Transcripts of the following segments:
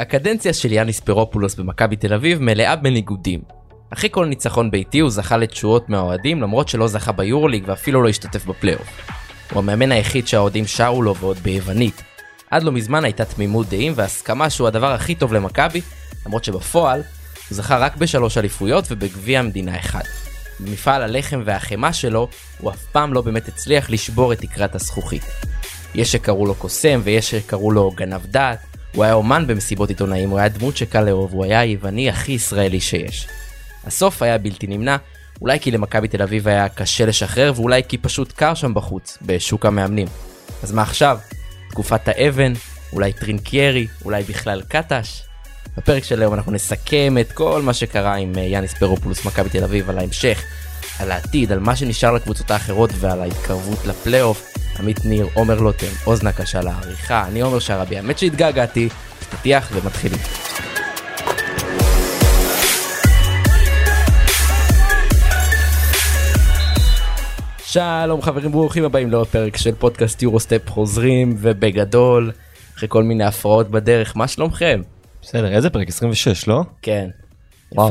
הקדנציה של יאניס פירופולוס במכבי תל אביב מלאה בניגודים. אחרי כל ניצחון ביתי הוא זכה לתשואות מהאוהדים למרות שלא זכה ביורוליג ואפילו לא השתתף בפלייאוף. הוא המאמן היחיד שהאוהדים שרו לו ועוד ביוונית. עד לא מזמן הייתה תמימות דעים והסכמה שהוא הדבר הכי טוב למכבי, למרות שבפועל הוא זכה רק בשלוש אליפויות ובגביע המדינה אחד. במפעל הלחם והחמאה שלו, הוא אף פעם לא באמת הצליח לשבור את תקרת הזכוכית. יש שקראו לו קוסם ויש שקראו לו גנב דעת, הוא היה אומן במסיבות עיתונאים, הוא היה דמות שקל לאהוב, הוא היה היווני הכי ישראלי שיש. הסוף היה בלתי נמנע, אולי כי למכבי תל אביב היה קשה לשחרר, ואולי כי פשוט קר שם בחוץ, בשוק המאמנים. אז מה עכשיו? תקופת האבן? אולי טרינקיירי? אולי בכלל קטש? בפרק של היום אנחנו נסכם את כל מה שקרה עם אה, יאניס פרופולוס מכבי תל אביב, על ההמשך, על העתיד, על מה שנשאר לקבוצות האחרות ועל ההתקרבות לפלייאוף. עמית ניר, עומר לוטם, אוזנה קשה לעריכה, אני עומר שרבי, האמת שהתגעגעתי, פתיח ומתחילים. שלום חברים ברוכים הבאים לעוד פרק של פודקאסט יורוסטפ חוזרים ובגדול אחרי כל מיני הפרעות בדרך מה שלומכם? בסדר איזה פרק 26 לא? כן. וואו.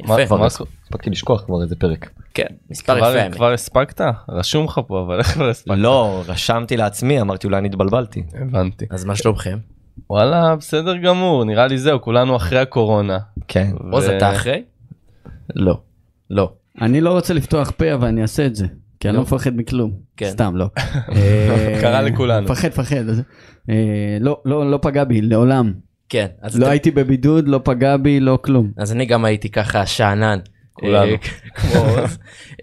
יפה. מה הספקתי לשכוח כבר איזה פרק. כן. מספר כבר- יפה. כבר הספקת? רשום לך פה אבל איך כבר הספקת? לא רשמתי לעצמי אמרתי אולי אני התבלבלתי. הבנתי. אז מה שלומכם? וואלה בסדר גמור נראה לי זהו כולנו אחרי הקורונה. כן. עוז אתה אחרי? לא. לא. אני לא רוצה לפתוח פה אבל אני אעשה את זה. כי אני לא מפחד מכלום. כן. סתם לא. אה, קרה לכולנו. מפחד מפחד. אז, אה, לא לא לא פגע בי לעולם. כן. אז לא אתם- הייתי בבידוד לא פגע בי לא כלום. אז אני גם הייתי ככה שאנן. כולנו. אה.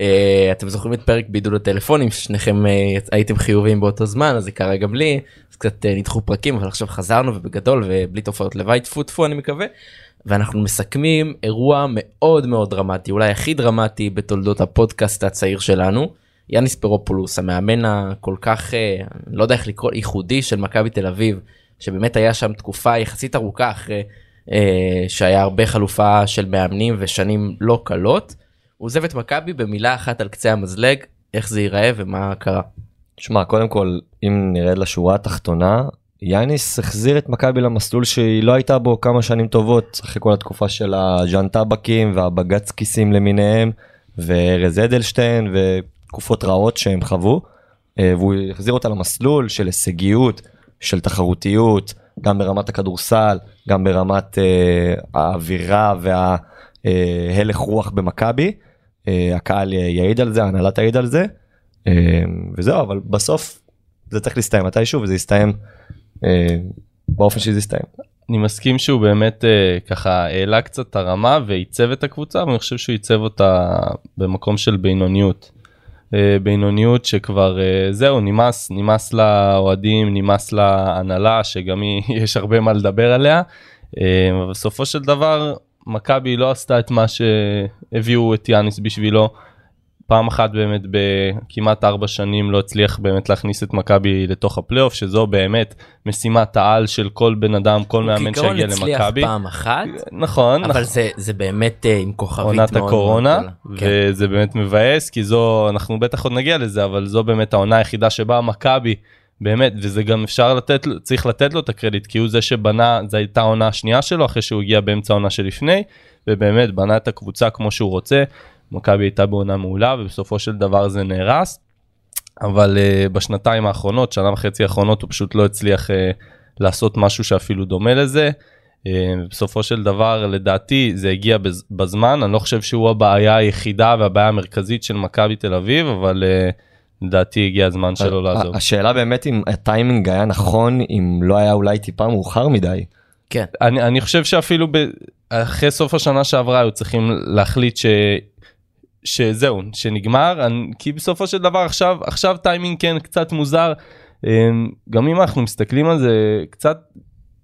אה, אתם זוכרים את פרק בידוד הטלפונים ששניכם אה, הייתם חיוביים באותו זמן אז זה קרה גם לי אז קצת נדחו פרקים אבל עכשיו חזרנו ובגדול ובלי תופעות לוואי טפו טפו אני מקווה. ואנחנו מסכמים אירוע מאוד מאוד דרמטי אולי הכי דרמטי בתולדות הפודקאסט הצעיר שלנו. יאניס פרופולוס המאמן הכל כך לא יודע איך לקרוא ייחודי של מכבי תל אביב שבאמת היה שם תקופה יחסית ארוכה אחרי אה, שהיה הרבה חלופה של מאמנים ושנים לא קלות. הוא עוזב את מכבי במילה אחת על קצה המזלג איך זה ייראה ומה קרה. שמע קודם כל אם נרד לשורה התחתונה יאניס החזיר את מכבי למסלול שהיא לא הייתה בו כמה שנים טובות אחרי כל התקופה של הז'אן טבקים והבג"ץ כיסים למיניהם וארז אדלשטיין ותקופות רעות שהם חוו אה, והוא החזיר אותה למסלול של הישגיות של תחרותיות גם ברמת הכדורסל גם ברמת אה, האווירה וההלך רוח במכבי אה, הקהל יעיד על זה ההנהלה תעיד על זה אה, וזהו אבל בסוף זה צריך להסתיים מתישהו וזה יסתיים אה, באופן שזה יסתיים. אני מסכים שהוא באמת אה, ככה העלה קצת את הרמה ועיצב את הקבוצה ואני חושב שהוא עיצב אותה במקום של בינוניות. אה, בינוניות שכבר אה, זהו נמאס נמאס לאוהדים נמאס להנהלה שגם היא יש הרבה מה לדבר עליה. אה, בסופו של דבר מכבי לא עשתה את מה שהביאו את יאניס בשבילו. פעם אחת באמת בכמעט ארבע שנים לא הצליח באמת להכניס את מכבי לתוך הפלייאוף שזו באמת משימת העל של כל בן אדם כל מאמן כעיקרון שהגיע הצליח למכבי. פעם אחת נכון, אבל זה זה באמת אה, עם כוכבית מאוד עונת מאוד הקורונה גדולה. כן. וזה באמת מבאס כי זו אנחנו בטח עוד נגיע לזה אבל זו באמת העונה היחידה שבה מכבי באמת וזה גם אפשר לתת צריך לתת לו את הקרדיט כי הוא זה שבנה זו הייתה העונה השנייה שלו אחרי שהוא הגיע באמצע העונה שלפני ובאמת בנה את הקבוצה כמו שהוא רוצה מכבי הייתה בעונה מעולה ובסופו של דבר זה נהרס. אבל uh, בשנתיים האחרונות שנה וחצי האחרונות הוא פשוט לא הצליח uh, לעשות משהו שאפילו דומה לזה. Uh, בסופו של דבר לדעתי זה הגיע בז- בזמן אני לא חושב שהוא הבעיה היחידה והבעיה המרכזית של מכבי תל אביב אבל uh, לדעתי הגיע הזמן שלו לעזוב. השאלה באמת אם הטיימינג היה נכון אם לא היה אולי טיפה מאוחר מדי. כן. אני, אני חושב שאפילו ב, אחרי סוף השנה שעברה היו צריכים להחליט ש, שזהו שנגמר אני, כי בסופו של דבר עכשיו עכשיו טיימינג כן קצת מוזר אמ, גם אם אנחנו מסתכלים על זה קצת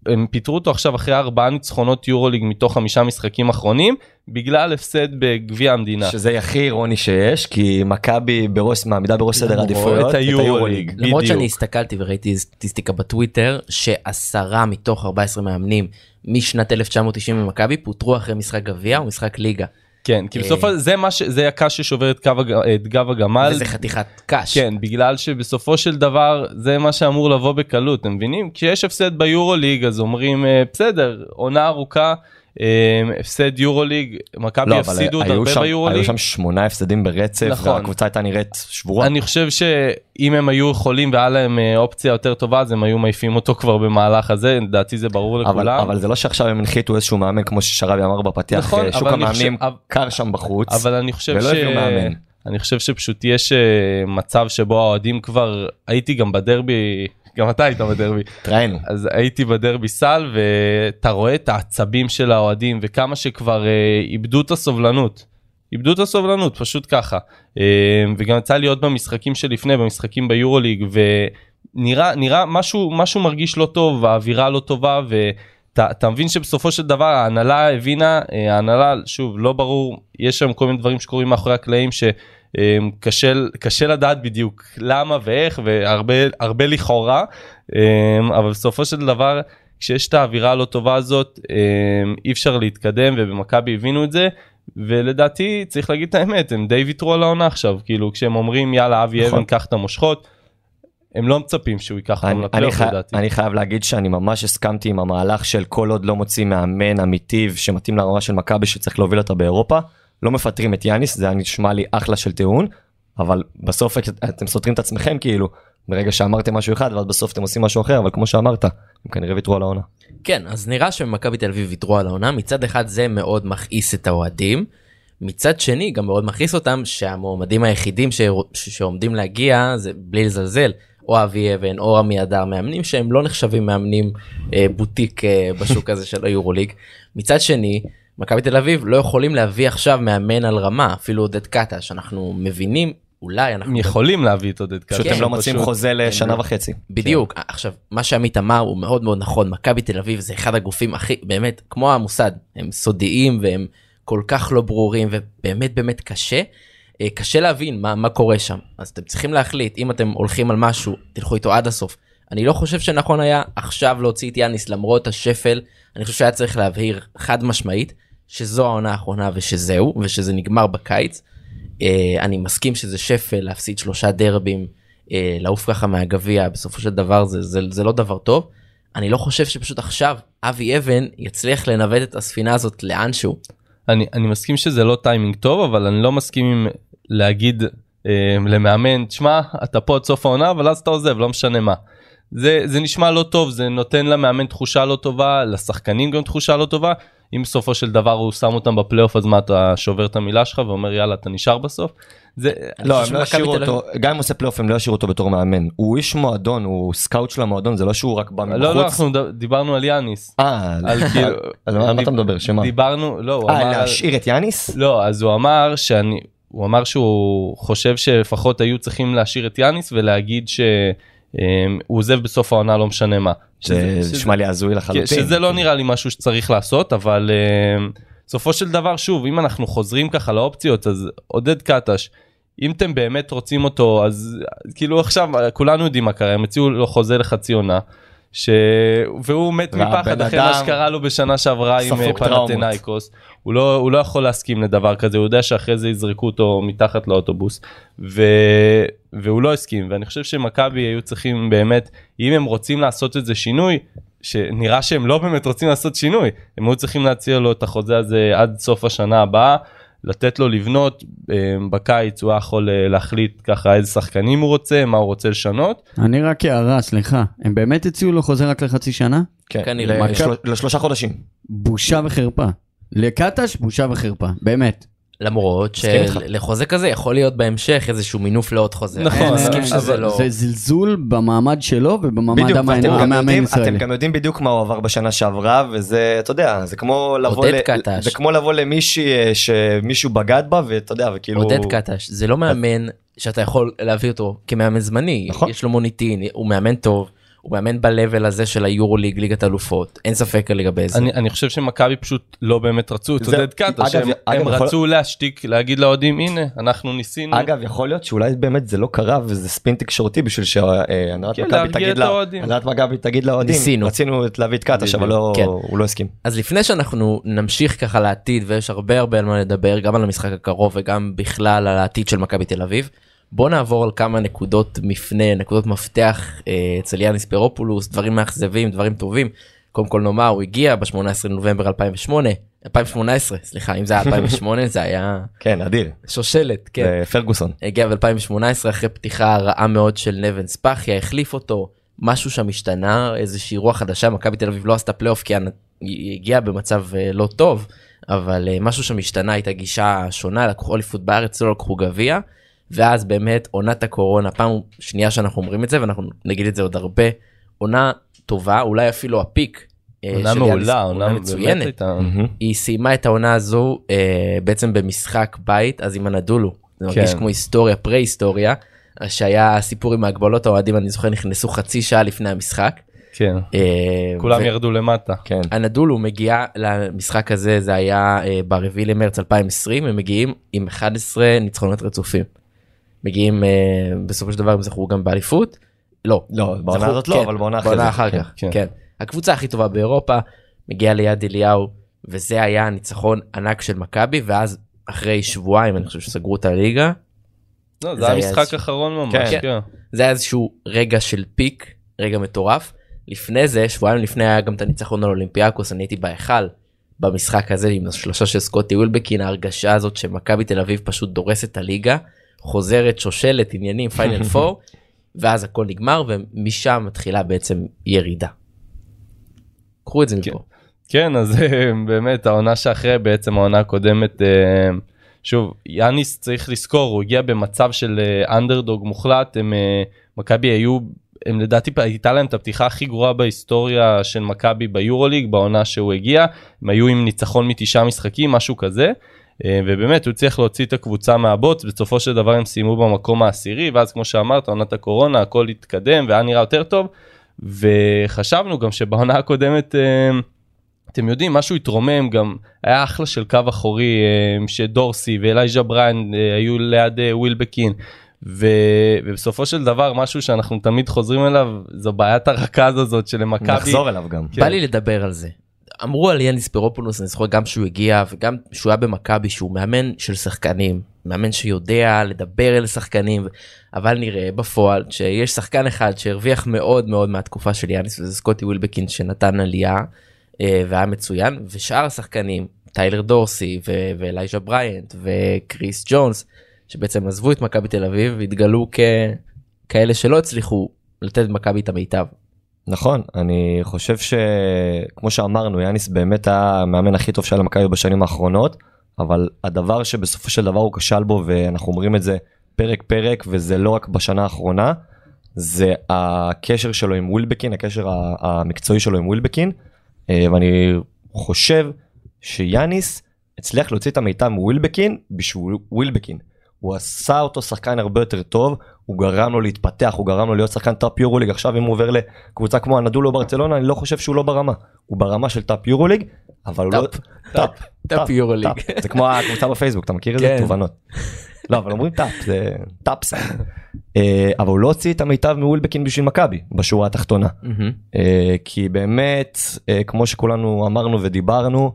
הם פיטרו אותו עכשיו אחרי ארבעה ניצחונות יורוליג מתוך חמישה משחקים אחרונים בגלל הפסד בגביע המדינה. שזה הכי אירוני שיש כי מכבי בראש מעמידה בראש סדר למרות העדיפויות את היורוליג. למרות בדיוק. שאני הסתכלתי וראיתי סטטיסטיקה בטוויטר שעשרה מתוך 14 מאמנים משנת 1990 במכבי פוטרו אחרי משחק גביע או משחק ליגה. כן, כי אה, בסופו זה מה ש... זה הקש ששובר את, קו הג... את גב הגמל. וזה חתיכת קש. כן, בגלל שבסופו של דבר זה מה שאמור לבוא בקלות, אתם מבינים? כשיש הפסד ביורוליג אז אומרים אה, בסדר, עונה ארוכה, אה, הפסד יורוליג, מכבי לא, הפסידו עוד היו הרבה שם- היו ביורוליג. שם שמונה הפסדים ברצף, נכון. והקבוצה הייתה נראית שבורה. אני חושב שאם הם היו יכולים והיה להם אה, אופציה יותר טובה אז הם היו מעיפים אותו כבר במהלך הזה, לדעתי זה ברור אבל, לכולם. אבל זה לא שעכשיו הם הנחיתו איזשהו מאמן כמו ששרבי אמר בפתיח, נכון, אה, שוק המאמנים חושב- קר שם בחוץ. אבל אני חושב ולא ש... הביאו מאמן. אני חושב שפשוט יש אה, מצב שבו האוהדים כבר, הייתי גם בדרבי, גם אתה היית בדרבי, התראינו. אז הייתי בדרבי סל ואתה רואה את העצבים של האוהדים וכמה שכבר אה, איבדו את הסובלנות. איבדו את הסובלנות פשוט ככה אה, וגם יצא לי עוד במשחקים שלפני במשחקים ביורוליג ונראה נראה משהו משהו מרגיש לא טוב האווירה לא טובה ואתה אתה מבין שבסופו של דבר ההנהלה הבינה אה, ההנהלה שוב לא ברור יש שם כל מיני דברים שקורים מאחורי הקלעים ש... אה, קשה קשה לדעת בדיוק למה ואיך והרבה הרבה לכאורה אה, אבל בסופו של דבר כשיש את האווירה הלא טובה הזאת אה, אי אפשר להתקדם ובמכבי הבינו את זה ולדעתי צריך להגיד את האמת הם די ויתרו על העונה עכשיו כאילו כשהם אומרים יאללה אבי נכון. אבן קח את המושכות. הם לא מצפים שהוא ייקח אותם לפלייאוף. לדעתי. אני חייב להגיד שאני ממש הסכמתי עם המהלך של כל עוד לא מוצאים מאמן אמיתי שמתאים לרמה של מכבי שצריך להוביל אותה באירופה, לא מפטרים את יאניס, זה נשמע לי אחלה של טיעון, אבל בסוף אתם סותרים את עצמכם כאילו, ברגע שאמרתם משהו אחד ואז בסוף אתם עושים משהו אחר, אבל כמו שאמרת, הם כנראה ויתרו על העונה. כן, אז נראה שמכבי תל אביב ויתרו על העונה, מצד אחד זה מאוד מכעיס את האוהדים, מצד שני גם מאוד מכעיס אותם שהמועמדים היחידים ש... ש... שעומדים להגיע זה בלי לזלזל. או אבי אבן או רמי אדר מאמנים שהם לא נחשבים מאמנים אה, בוטיק אה, בשוק הזה של היורוליג. מצד שני מכבי תל אביב לא יכולים להביא עכשיו מאמן על רמה אפילו עודד קטש אנחנו מבינים אולי אנחנו יכולים להביא את עודד פשוט קטש, הם לא הם מוצאים פשוט- חוזה לשנה לא- וחצי. בדיוק עכשיו מה שעמית אמר הוא מאוד מאוד נכון מכבי תל אביב זה אחד הגופים הכי באמת כמו המוסד הם סודיים והם כל כך לא ברורים ובאמת באמת קשה. אה, קשה להבין מה, מה קורה שם אז אתם צריכים להחליט אם אתם הולכים על משהו תלכו איתו עד הסוף. אני לא חושב שנכון היה עכשיו להוציא את יאניס למרות השפל אני חושב שהיה צריך להבהיר חד משמעית שזו העונה האחרונה ושזהו ושזה נגמר בקיץ. אה, אני מסכים שזה שפל להפסיד שלושה דרבים אה, לעוף ככה מהגביע בסופו של דבר זה, זה, זה לא דבר טוב. אני לא חושב שפשוט עכשיו אבי אבן יצליח לנווט את הספינה הזאת לאנשהו. אני, אני מסכים שזה לא טיימינג טוב אבל אני לא מסכים עם להגיד אה, למאמן תשמע אתה פה עד סוף העונה אבל אז אתה עוזב לא משנה מה. זה, זה נשמע לא טוב זה נותן למאמן תחושה לא טובה לשחקנים גם תחושה לא טובה אם בסופו של דבר הוא שם אותם בפלייאוף אז מה אתה שובר את המילה שלך ואומר יאללה אתה נשאר בסוף. זה לא, הם לא ישאירו אותו, גם אם עושה פלייאוף הם לא ישאירו אותו בתור מאמן. הוא איש מועדון, הוא סקאוט של המועדון, זה לא שהוא רק בא לא לא מבחוץ. אנחנו דיברנו על יאניס. אה, על כאילו על מה אתה מדבר? שמה? דיברנו לא הוא אמר אה, על- להשאיר את יאניס? לא אז הוא אמר שאני הוא אמר שהוא חושב שלפחות היו צריכים להשאיר את יאניס ולהגיד שהוא עוזב בסוף העונה לא משנה מה. זה שזה- נשמע לי הזוי כן, לחלוטין. שזה לא נראה לי משהו שצריך לעשות אבל אה, בסופו של דבר שוב אם אנחנו חוזרים ככה לאופציות אז עודד קטש. אם אתם באמת רוצים אותו אז כאילו עכשיו כולנו יודעים מה קרה הם הציעו לו חוזה לחצי עונה. ש... והוא מת מפחד אחרי מה שקרה לו בשנה שעברה עם אה, טראומות. פנתנאיקוס הוא לא הוא לא יכול להסכים לדבר כזה הוא יודע שאחרי זה יזרקו אותו מתחת לאוטובוס ו... והוא לא הסכים ואני חושב שמכבי היו צריכים באמת אם הם רוצים לעשות איזה שינוי שנראה שהם לא באמת רוצים לעשות שינוי הם היו צריכים להציע לו את החוזה הזה עד סוף השנה הבאה לתת לו לבנות אה, בקיץ הוא היה יכול אה, להחליט ככה איזה שחקנים הוא רוצה מה הוא רוצה לשנות אני רק הערה, סליחה. הם באמת הציעו לו חוזה רק לחצי שנה? כן, כנראה. לשלוש- לשלושה חודשים. בושה וחרפה. לקטש בושה וחרפה, באמת. למרות. שלחוזה כזה יכול להיות בהמשך איזשהו מינוף לעוד חוזה. נכון, מסכים שזה לא... זה זלזול במעמד שלו ובמעמד המאמן הישראלי. אתם גם יודעים בדיוק מה הוא עבר בשנה שעברה וזה אתה יודע זה כמו לבוא עודד ל- קטש. זה כמו לבוא למישהי אה, שמישהו בגד בה ואתה יודע וכאילו עודד קטש זה לא מאמן שאתה יכול להביא אותו כמאמן זמני נכון. יש לו מוניטין הוא מאמן טוב הוא מאמן ב-level הזה של היורו ליג, ליגת אלופות, אין ספק לגבי זה. אני, אני חושב שמכבי פשוט לא באמת רצו את עודד קאטה, שהם אגב, יכול- רצו להשתיק, להגיד לאוהדים הנה אנחנו ניסינו. אגב יכול להיות שאולי באמת זה לא קרה וזה ספין תקשורתי בשביל שהנהלת כן, מכבי תגיד לאוהדים ניסינו. רצינו את להביא את קטש אבל לא- כן. הוא לא הסכים. אז לפני שאנחנו נמשיך ככה לעתיד ויש הרבה הרבה על מה לדבר גם על המשחק הקרוב וגם בכלל על העתיד של מכבי תל אביב. בוא נעבור על כמה נקודות מפנה נקודות מפתח אה, אצל יאניס פירופולוס דברים מאכזבים דברים טובים. קודם כל נאמר הוא הגיע ב-18 לנובמבר 2008 2018 סליחה אם זה היה 2008 זה היה כן אדיר. שושלת כן. פרגוסון. הגיע ב-2018 אחרי פתיחה רעה מאוד של נבן ספחיה החליף אותו משהו שם השתנה איזושהי רוח חדשה מכבי תל אביב לא עשתה פלייאוף כי היא הגיעה במצב אה, לא טוב אבל אה, משהו שם השתנה הייתה גישה שונה לקחו אליפות בארץ לא לקחו גביע ואז באמת עונת הקורונה פעם שנייה שאנחנו אומרים את זה ואנחנו נגיד את זה עוד הרבה עונה טובה אולי אפילו הפיק. אה, עונה מעולה, עונה מצוינת. היא סיימה את העונה הזו אה, בעצם במשחק בית אז עם הנדולו זה מרגיש כן. כמו היסטוריה פרה היסטוריה שהיה סיפור עם ההגבלות האוהדים אני זוכר נכנסו חצי שעה לפני המשחק. כן. אה, כולם ירדו למטה. כן. הנדולו מגיע למשחק הזה זה היה ברביעי למרץ 2020 הם מגיעים עם 11 ניצחונות רצופים. מגיעים אה, בסופו של דבר הם זכו גם באליפות. לא לא בעונה הזאת לא כן, אבל בעונה אחרי בעונה. אחר כן. כך כן. כן הקבוצה הכי טובה באירופה מגיעה ליד אליהו וזה היה ניצחון ענק של מכבי ואז אחרי שבועיים אני חושב שסגרו את הליגה לא, זה זה היה משחק איזשהו- אחרון ממש. כן. כן. זה היה איזשהו רגע של peak רגע מטורף לפני זה שבועיים לפני היה גם את הניצחון על אולימפיאקוס אני הייתי בהיכל במשחק הזה עם השלושה של סקוטי ווילבקין ההרגשה הזאת שמכבי תל אביב פשוט דורסת את הליגה חוזרת שושלת עניינים פיינל פור ואז הכל נגמר ומשם מתחילה בעצם ירידה. קחו את זה כן. מפה. כן אז אה, באמת העונה שאחרי בעצם העונה הקודמת אה, שוב יאניס צריך לזכור הוא הגיע במצב של אה, אנדרדוג מוחלט הם אה, מכבי היו הם לדעתי הייתה להם את הפתיחה הכי גרועה בהיסטוריה של מכבי ביורוליג בעונה שהוא הגיע הם היו עם ניצחון מתשעה משחקים משהו כזה. אה, ובאמת הוא צריך להוציא את הקבוצה מהבוץ בסופו של דבר הם סיימו במקום העשירי ואז כמו שאמרת עונת הקורונה הכל התקדם והיה נראה יותר טוב וחשבנו גם שבעונה הקודמת אה, אתם יודעים משהו התרומם גם היה אחלה של קו אחורי אה, שדורסי ואלייז'ה בריין היו ליד אה, ווילבקין ו... ובסופו של דבר משהו שאנחנו תמיד חוזרים אליו זו בעיית הרכז הזאת שלמכבי נחזור אליו גם. כן. בא לי לדבר על זה. אמרו על יאניס פירופולוס אני זוכר גם שהוא הגיע וגם שהוא היה במכבי שהוא מאמן של שחקנים מאמן שיודע לדבר אל שחקנים אבל נראה בפועל שיש שחקן אחד שהרוויח מאוד מאוד מהתקופה של יאניס וזה סקוטי ווילבקין שנתן עלייה אה, והיה מצוין ושאר השחקנים טיילר דורסי ו- ואלייז'ה בריינט וקריס ג'ונס שבעצם עזבו את מכבי תל אביב והתגלו ככאלה שלא הצליחו לתת מכבי את המיטב. נכון אני חושב שכמו שאמרנו יאניס באמת היה המאמן הכי טוב שהיה למכבי בשנים האחרונות אבל הדבר שבסופו של דבר הוא כשל בו ואנחנו אומרים את זה פרק פרק וזה לא רק בשנה האחרונה זה הקשר שלו עם ווילבקין הקשר המקצועי שלו עם ווילבקין אה, ואני חושב שיאניס הצליח להוציא את המיטב מווילבקין בשביל ווילבקין. הוא עשה אותו שחקן הרבה יותר טוב, הוא גרם לו להתפתח, הוא גרם לו להיות שחקן top יורוליג, עכשיו אם הוא עובר לקבוצה כמו אנדולו ברצלונה, אני לא חושב שהוא לא ברמה. הוא ברמה של top יורוליג, אבל הוא לא... top. top. יורוליג. top. זה כמו הקבוצה בפייסבוק, אתה מכיר את זה? כן. תובנות. לא, אבל אומרים top, זה tops. אה, אבל הוא לא הוציא את המיטב מווילבקין בשביל מכבי, בשורה התחתונה. אה, כי באמת אה, כמו שכולנו אמרנו ודיברנו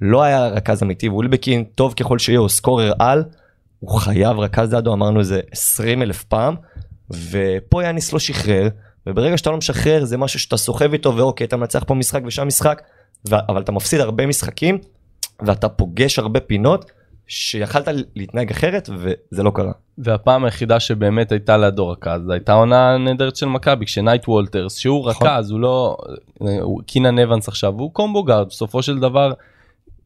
לא היה רכז אמיתי ווילבקין טוב ככל שיהיה הוא scorer על הוא חייב רכז לידו אמרנו איזה 20 אלף פעם ופה יאניס לא שחרר וברגע שאתה לא משחרר זה משהו שאתה סוחב איתו ואוקיי אתה מנצח פה משחק ושם משחק ו- אבל אתה מפסיד הרבה משחקים ואתה פוגש הרבה פינות שיכלת להתנהג אחרת וזה לא קרה. והפעם היחידה שבאמת הייתה לידו רכז הייתה עונה נהדרת של מכבי כשנייט וולטרס שהוא נכון. רכז הוא לא הוא קינן אבנס עכשיו הוא combo guard בסופו של דבר.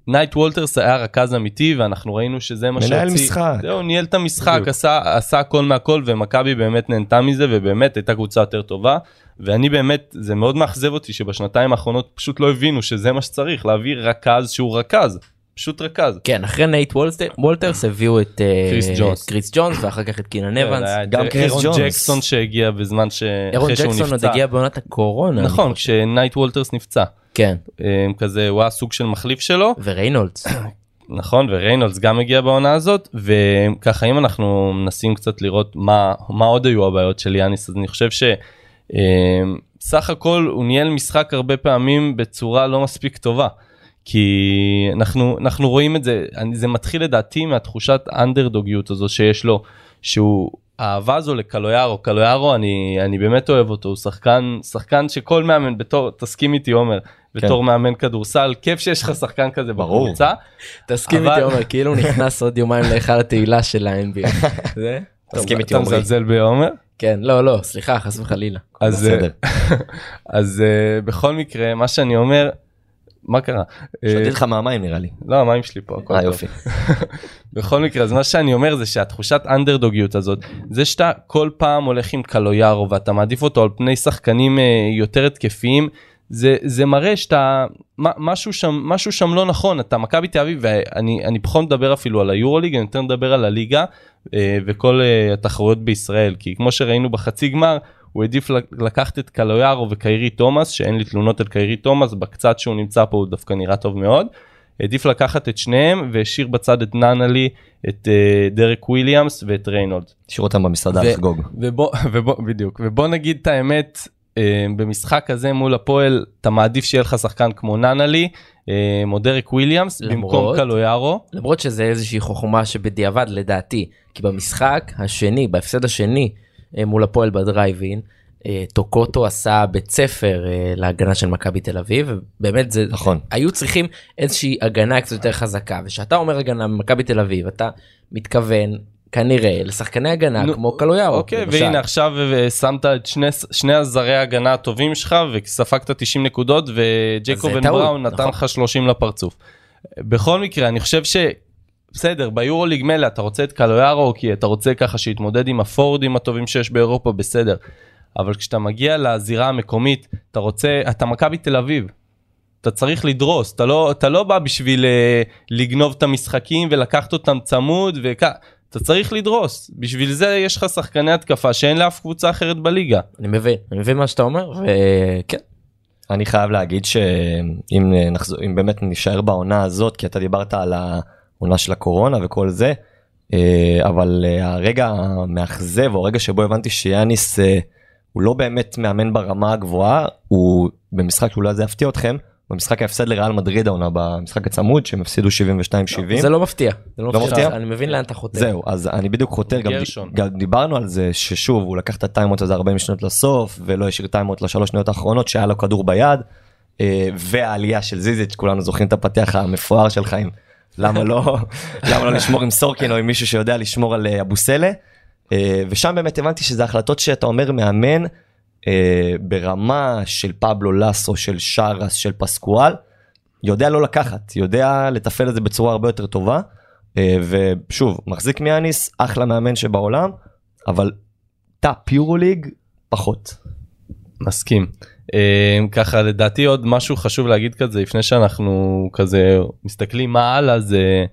נייט וולטרס היה רכז אמיתי ואנחנו ראינו שזה מה מנהל שהוציא- משחק. זהו ניהל את המשחק. עשה עשה הכל מהכל ומכבי באמת נהנתה מזה ובאמת הייתה קבוצה יותר טובה ואני באמת זה מאוד מאכזב אותי שבשנתיים האחרונות פשוט לא הבינו שזה מה שצריך להביא רכז שהוא רכז פשוט רכז. כן, אחרי נייט וולטר- וולטרס הביאו את אה, קריס ג'ונס. קריס ג'ונס ואחר כך את קינן אבנס. היה גם קריס אירון ג'ונס. ג'קסון שהגיע בזמן ש... אירון ג'קסון עוד. הגיע בעונת הקורונה. נכון. כשנייט וולטרס נפצע. כן, אה, כזה הוא היה סוג של מחליף שלו. וריינולדס. נכון וריינולדס גם הגיע בעונה הזאת וככה אם אנחנו מנסים קצת לראות מה מה עוד היו הבעיות של יאניס אז אני חושב שסך הכל הוא ניהל משחק הרבה פעמים בצורה לא מספיק טובה. כי אנחנו אנחנו רואים את זה זה מתחיל לדעתי מהתחושת אנדרדוגיות הזו שיש לו שהוא האהבה הזו לקלויארו קלויארו אני אני באמת אוהב אותו הוא שחקן שחקן שכל מאמן בתור תסכים איתי עומר בתור מאמן כדורסל כיף שיש לך שחקן כזה ברור. בקבוצה. תסכים אבל- איתי עומר, כאילו הוא נכנס עוד יומיים להיכל התהילה של ה-NBA. זה? תסכים איתי אתה עומרי. מזלזל בעומר? כן, לא, לא, סליחה, חס וחלילה. אז בסדר. אז אה, בכל מקרה מה שאני אומר מה קרה? אה, שתיתי לך מהמים נראה לי. לא המים שלי פה הכל אה טוב. יופי. בכל מקרה אז מה שאני אומר זה שהתחושת אנדרדוגיות הזאת זה שאתה כל פעם הולך עם קלויארו ואתה מעדיף אותו על פני שחקנים אה, יותר התקפיים זה זה מראה שאתה מה- משהו שם משהו שם לא נכון אתה מכבי תל אביב ואני אני פחות מדבר אפילו על היורוליג אני יותר מדבר על הליגה אה, וכל אה, התחרויות בישראל כי כמו שראינו בחצי גמר הוא העדיף לק- לקחת את קלויארו וקיירי תומאס שאין לי תלונות על קיירי תומאס בקצת שהוא נמצא פה הוא דווקא נראה טוב מאוד. העדיף לקחת את שניהם והשאיר בצד את נאנלי את אה, דרק וויליאמס ואת ריינולד. תשאיר אותם במסעדה לחגוג. ובוא, ובוא, בדיוק, ובוא נגיד את האמת, אה, במשחק הזה מול הפועל, אתה מעדיף שיהיה לך שחקן כמו נאנלי, אה, או דרק וויליאמס, במקום קלויארו. למרות שזה איזושהי חוכמה שבדיעבד לדעתי, כי במשחק השני, בהפסד השני מול הפועל בדרייבין, אה, טוקוטו עשה בית ספר אה, להגנה של מכבי תל אביב, ובאמת זה, נכון. היו צריכים איזושהי הגנה קצת יותר חזקה, וכשאתה אומר הגנה במכבי תל אביב, אתה מתכוון כנראה לשחקני הגנה נו, כמו קלויארו. אוקיי, למשל. והנה עכשיו אה, שמת את שני, שני הזרי ההגנה הטובים שלך וספגת 90 נקודות וג'ייקוב זה בן טעות, בראון נתן נכון. לך 30 לפרצוף. בכל מקרה אני חושב ש... בסדר ביורוליג מילא אתה רוצה את קלויארו כי אתה רוצה ככה שיתמודד עם הפורדים הטובים שיש באירופה בסדר. אבל כשאתה מגיע לזירה המקומית אתה רוצה אתה מכבי תל אביב. אתה צריך לדרוס אתה לא אתה לא בא בשביל אה, לגנוב את המשחקים ולקחת אותם צמוד וכ... אתה צריך לדרוס בשביל זה יש לך שחקני התקפה שאין לאף קבוצה אחרת בליגה. אני מבין, אני מבין מה שאתה אומר, וכן, אני חייב להגיד שאם נחזור אם באמת נשאר בעונה הזאת כי אתה דיברת על העונה של הקורונה וכל זה אה, אבל אה, הרגע המאכזב או הרגע שבו הבנתי שיאניס אה, הוא לא באמת מאמן ברמה הגבוהה הוא במשחק שאולי זה יפתיע אתכם במשחק ההפסד לריאל מדריד העונה במשחק הצמוד שהם הפסידו 72-70. זה לא מפתיע, זה לא לא מפתיע? אני מבין לאן אתה חותר. זהו אז אני בדיוק חותר גם, דיברנו על זה ששוב הוא לקח את הטיימות הזה 40 שניות לסוף ולא השאיר טיימות לשלוש שניות האחרונות שהיה לו כדור ביד והעלייה של זיזיץ' כולנו זוכרים את הפתיח המפואר שלך עם למה לא למה לא לשמור עם סורקין או עם מישהו שיודע לשמור על אה, אבוסלה אה, ושם באמת הבנתי שזה החלטות שאתה אומר מאמן אה, ברמה של פבלו לסו של שרס של פסקואל יודע לא לקחת יודע לתפעל את זה בצורה הרבה יותר טובה. ושוב מחזיק מיאניס אחלה מאמן שבעולם אבל טאפ יורוליג פחות. מסכים. אה, ככה לדעתי עוד משהו חשוב להגיד כזה לפני שאנחנו כזה מסתכלים מה הלאה זה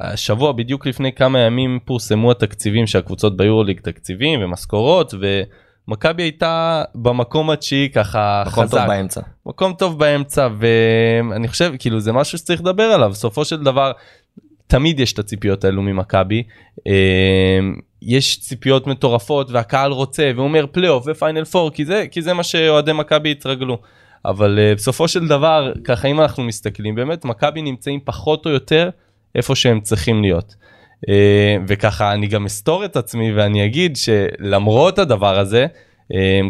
השבוע בדיוק לפני כמה ימים פורסמו התקציבים של הקבוצות ביורוליג תקציבים ומשכורות ומכבי הייתה במקום התשיעי ככה מקום טוב חזק. באמצע. מקום טוב באמצע ואני חושב כאילו זה משהו שצריך לדבר עליו בסופו של דבר תמיד יש את הציפיות האלו ממכבי אה, יש ציפיות מטורפות והקהל רוצה והוא אומר פלייאוף ופיינל פור כי זה כי זה מה שאוהדי מכבי התרגלו. אבל אה, בסופו של דבר ככה אם אנחנו מסתכלים באמת מכבי נמצאים פחות או יותר איפה שהם צריכים להיות. אה, וככה אני גם אסתור את עצמי ואני אגיד שלמרות הדבר הזה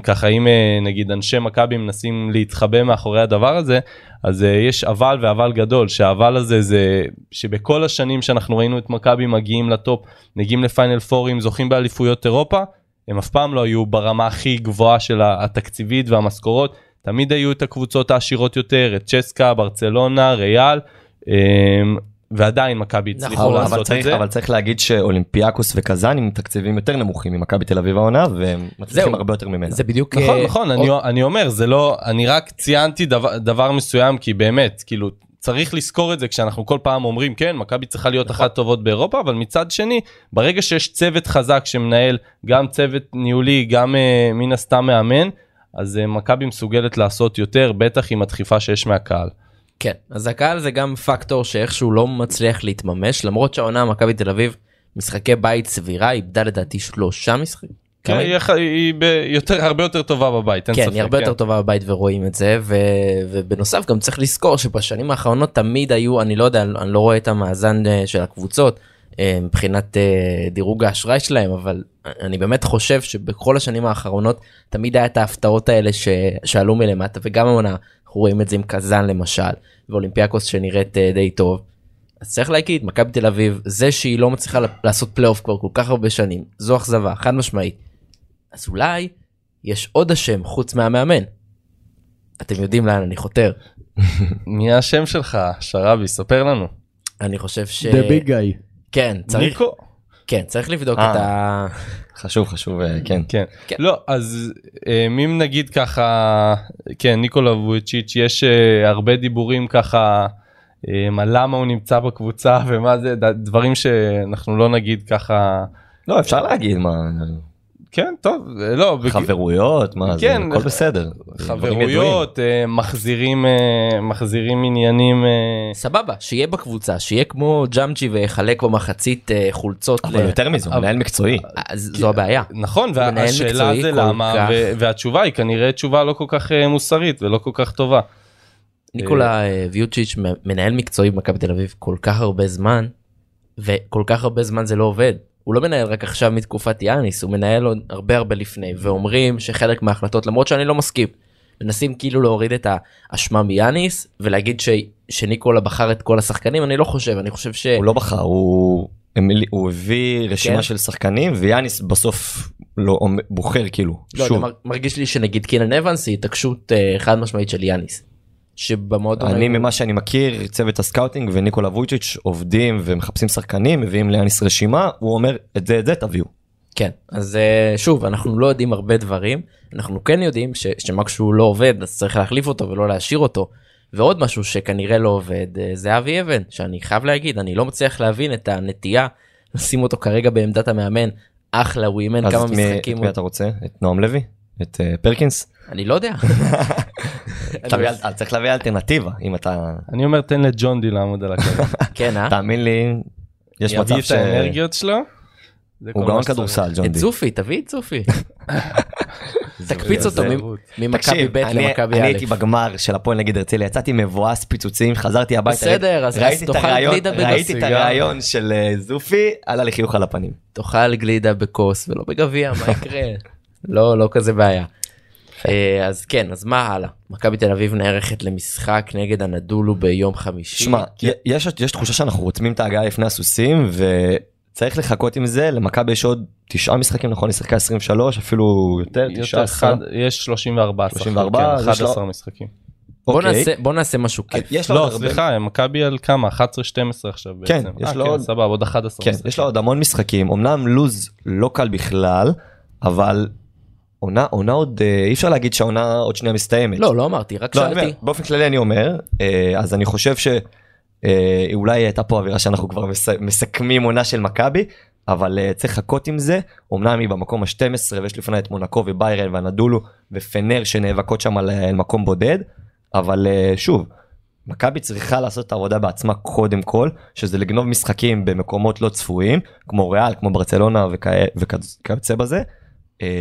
ככה אם אה, נגיד אנשי מכבי מנסים להתחבא מאחורי הדבר הזה אז אה, יש אבל ואבל גדול שהאבל הזה זה שבכל השנים שאנחנו ראינו את מכבי מגיעים לטופ מגיעים לפיינל פורים זוכים באליפויות אירופה הם אף פעם לא היו ברמה הכי גבוהה של התקציבית והמשכורות. תמיד היו את הקבוצות העשירות יותר את צ'סקה ברצלונה ריאל um, ועדיין מכבי הצליחו נכון, אבל לעשות את צריך, זה. אבל צריך להגיד שאולימפיאקוס וקזאן עם תקציבים יותר נמוכים ממכבי תל אביב העונה והם מצליחים. הרבה יותר ממנה. זה בדיוק... נכון אה, נכון אני, אני אומר זה לא אני רק ציינתי דבר, דבר מסוים כי באמת כאילו צריך לזכור את זה כשאנחנו כל פעם אומרים כן מכבי צריכה להיות אחת הטובות באירופה אבל מצד שני ברגע שיש צוות חזק שמנהל גם צוות ניהולי גם אה, מן הסתם מאמן אז אה, מכבי מסוגלת לעשות יותר בטח עם הדחיפה שיש מהקהל. כן, אז הקהל זה גם פקטור שאיכשהו לא מצליח להתממש, למרות שהעונה מכבי תל אביב, משחקי בית סבירה, איבדה לדעתי שלושה משחקים. כן, היא, היא ב- יותר הרבה יותר טובה בבית אין כן, ספק. היא הרבה יותר טובה בבית ורואים את זה, ו... ובנוסף גם צריך לזכור שבשנים האחרונות תמיד היו, אני לא יודע, אני לא רואה את המאזן אה, של הקבוצות אה, מבחינת אה, דירוג האשראי שלהם, אבל אני באמת חושב שבכל השנים האחרונות תמיד היה את ההפתעות האלה ש... שעלו מלמטה, וגם העונה, אנחנו רואים את זה עם קזאן למשל, ואולימפיאקוס שנראית אה, די טוב. אז צריך להגיד, מכבי תל אביב, זה שהיא לא מצליחה לעשות פלייאוף כבר כל כך הרבה שנים, זו אכזבה, חד משמעית. אז אולי יש עוד אשם חוץ מהמאמן. אתם יודעים לאן אני חותר. מי השם שלך שרבי ספר לנו. אני חושב ש... The big guy. כן, צריך, ניקו. כן, צריך לבדוק אה. את ה... חשוב חשוב אה, כן. כן. כן. לא אז אה, אם נגיד ככה כן ניקולה וויצ'יץ' יש הרבה דיבורים ככה על למה הוא נמצא בקבוצה ומה זה דברים שאנחנו לא נגיד ככה לא אפשר להגיד מה כן טוב אה, לא חברויות מה זה כן, הכל בסדר. ידועים. חברויות אה, מחזירים אה, מחזירים עניינים אה, סבבה, שיהיה בקבוצה, שיהיה כמו ג'אמג'י ויחלק במחצית אה, חולצות. אבל יותר מזה הוא אבל- מנהל מקצועי. אז זו הבעיה. נכון והשאלה זה למה כך- ו- והתשובה היא כנראה תשובה לא כל כך אה, מוסרית ולא כל כך טובה. ניקולה אה, ויוצ'יץ' מנהל מקצועי במכבי תל אביב כל כך הרבה זמן, וכל כך הרבה זמן זה לא עובד. הוא לא מנהל רק עכשיו מתקופת יאניס, הוא מנהל עוד הרבה הרבה לפני, ואומרים שחלק מההחלטות, למרות שאני לא מסכים, מנסים כאילו להוריד את האשמה מיאניס, ולהגיד ש... שניקולה בחר את כל השחקנים, אני לא חושב, אני חושב ש... הוא לא בחר הוא הוא הביא כן. רשימה של שחקנים ויאניס בסוף לא בוחר כאילו לא שוב מר- מרגיש לי שנגיד קינן אבנס היא התעקשות אה, חד משמעית של יאניס. שבמועדון אני היו- ממה שאני מכיר צוות ה scouting וניקולה וויצ'יץ' עובדים ומחפשים שחקנים מביאים ליאניס רשימה הוא אומר את זה את זה תביאו. כן אז אה, שוב אנחנו לא יודעים הרבה דברים אנחנו כן יודעים ש, שמשהו לא עובד אז צריך להחליף אותו ולא להשאיר אותו. ועוד משהו שכנראה לא עובד אה, זה אבי אבן שאני חייב להגיד אני לא מצליח להבין את הנטייה לשים אותו כרגע בעמדת המאמן אחלה הוא אימן אז כמה משחקים את מי אתה רוצה את נועם לוי את אה, פרקינס אני לא יודע. צריך להביא אלטרנטיבה אם אתה אני אומר תן לג'ון די לעמוד על הקו. כן אה? תאמין לי יש מצב יביא את ש... האנרגיות שלו. הוא גאון שצריך. כדורסל ג'ון את די. זופי תביא את זופי. תקפיץ אותו ממכבי ב' אני- למכבי אני א'. הייתי בגמר של הפועל נגד הרצליה יצאתי מבואס פיצוצים חזרתי הביתה בסדר, אז- את תאכל גלידה ראיתי את. הרעיון של אה, זופי עלה לי חיוך על הפנים. תאכל גלידה בכוס ולא בגביע מה יקרה לא לא כזה בעיה. אה, אז כן אז מה הלאה מכבי תל אביב נערכת למשחק נגד הנדולו ביום חמישי. שמע יש יש תחושה שאנחנו רוצמים את ההגעה לפני הסוסים וצריך לחכות עם זה למכבי יש עוד תשעה משחקים נכון היא שיחקה 23 אפילו יותר 19. אחד- יש 34 סך הכל, 34, כן, אז יש לו- 11 משחקים. בוא אוקיי. נעשה בוא נעשה משהו כיף. יש לו לא סליחה מכבי על כמה 11 12 עכשיו כן, בעצם. יש אה, לו כן, עוד- סבבה עוד 11 כן משחקים. יש לו עוד המון משחקים אמנם לוז לא קל בכלל אבל עונה עונה עוד אה, אי אפשר להגיד שהעונה עוד שנייה מסתיימת. לא לא אמרתי רק לא, אני אומר, שאלתי. באופן כללי אני אומר אה, אז אני חושב שאולי הייתה פה אווירה שאנחנו כבר מס- מסכמים עונה של מכבי אבל אה, צריך לחכות עם זה אמנם היא במקום ה-12 ויש לפני את מונקו וביירן והנדולו ופנר שנאבקות שם על אה, מקום בודד אבל אה, שוב. מכבי צריכה לעשות את העבודה בעצמה קודם כל שזה לגנוב משחקים במקומות לא צפויים כמו ריאל כמו ברצלונה וכיוצא בזה אה,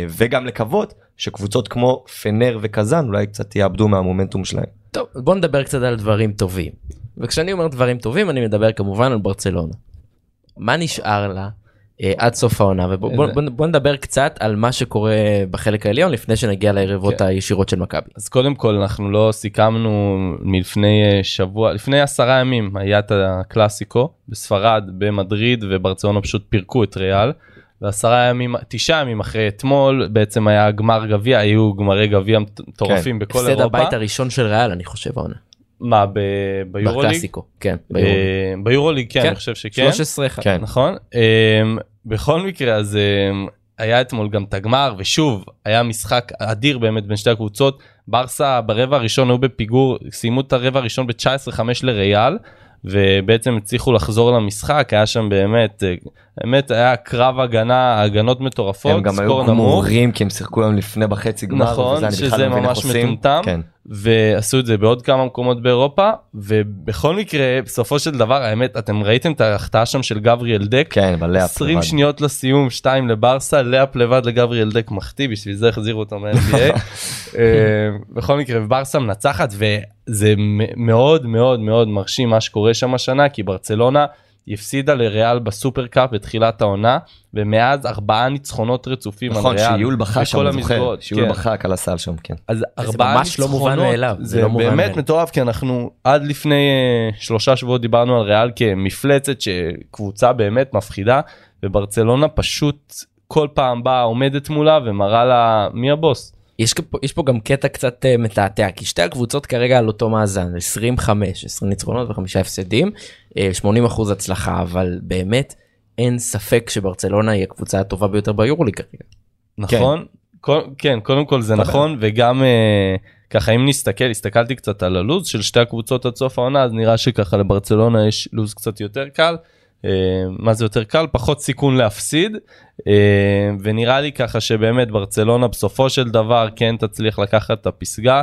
וגם לקוות שקבוצות כמו פנר וקזאן אולי קצת יאבדו מהמומנטום שלהם. טוב בוא נדבר קצת על דברים טובים. וכשאני אומר דברים טובים אני מדבר כמובן על ברצלונה. מה נשאר לה אה, עד סוף העונה ובוא בוא, בוא נדבר קצת על מה שקורה בחלק העליון לפני שנגיע ליריבות כן. הישירות של מכבי. אז קודם כל אנחנו לא סיכמנו מלפני אה, שבוע לפני עשרה ימים היה את הקלאסיקו בספרד במדריד וברצלונה פשוט פירקו את ריאל. ועשרה ימים תשעה ימים אחרי אתמול בעצם היה גמר גביע היו גמרי גביע מטורפים בכל הפסד אירופה. הבית הראשון של ריאל אני חושב העונה. מה ב- ביורוליג? בקלאסיקו. כן. ביורוליג. אה, ביורוליג כן כן. אני חושב שכן. 13 אחד. כן. נכון. Um, בכל מקרה אז um, היה אתמול גם את הגמר ושוב היה משחק אדיר באמת בין שתי הקבוצות ברסה ברבע הראשון היו בפיגור סיימו את הרבע הראשון ב-19-5 לריאל ובעצם הצליחו לחזור למשחק היה שם באמת אה, באמת היה קרב הגנה הגנות מטורפות הם גם היו. גמורים כי הם שיחקו היום לפני בחצי גמר. נכון, שזה לא ממש. מטומטם. כן. ועשו את זה בעוד כמה מקומות באירופה ובכל מקרה בסופו של דבר האמת אתם ראיתם את ההחטאה שם של גבריאל דק. כן, בלאפ. 20 לבד. שניות לסיום 2 לברסה לאפ לבד לגבריאל דק מחטיא בשביל זה החזירו אותו מה-NBA. אה, בכל מקרה ברסה מנצחת וזה מאוד מאוד מאוד מרשים מה שקורה שם השנה כי ברצלונה היא הפסידה לריאל בסופר קאפ בתחילת העונה ומאז ארבעה ניצחונות רצופים נכון, על ריאל. שיול בחק שם, אני זוכר. שיול כן. בחק על הסל שם, כן. אז זה ארבעה ממש לא מובן ניצחונות, מאליו, זה זה לא מובן באמת מאליו. מטורף כי אנחנו עד לפני אה, שלושה שבועות דיברנו על ריאל כמפלצת שקבוצה באמת מפחידה וברצלונה פשוט כל פעם באה עומדת מולה ומראה לה מי הבוס. יש, יש פה גם קטע קצת אה, מתעתע כי שתי הקבוצות כרגע על אותו מאזן 25 20 ניצחונות וחמישה הפסדים אה, 80 אחוז הצלחה אבל באמת אין ספק שברצלונה היא הקבוצה הטובה ביותר ביורוליג כרגע. נכון? כל, כן קודם כל זה נכון וגם אה, ככה אם נסתכל הסתכלתי קצת על הלו"ז של שתי הקבוצות עד סוף העונה אז נראה שככה לברצלונה יש לו"ז קצת יותר קל. אה, מה זה יותר קל פחות סיכון להפסיד אה, ונראה לי ככה שבאמת ברצלונה בסופו של דבר כן תצליח לקחת את הפסגה.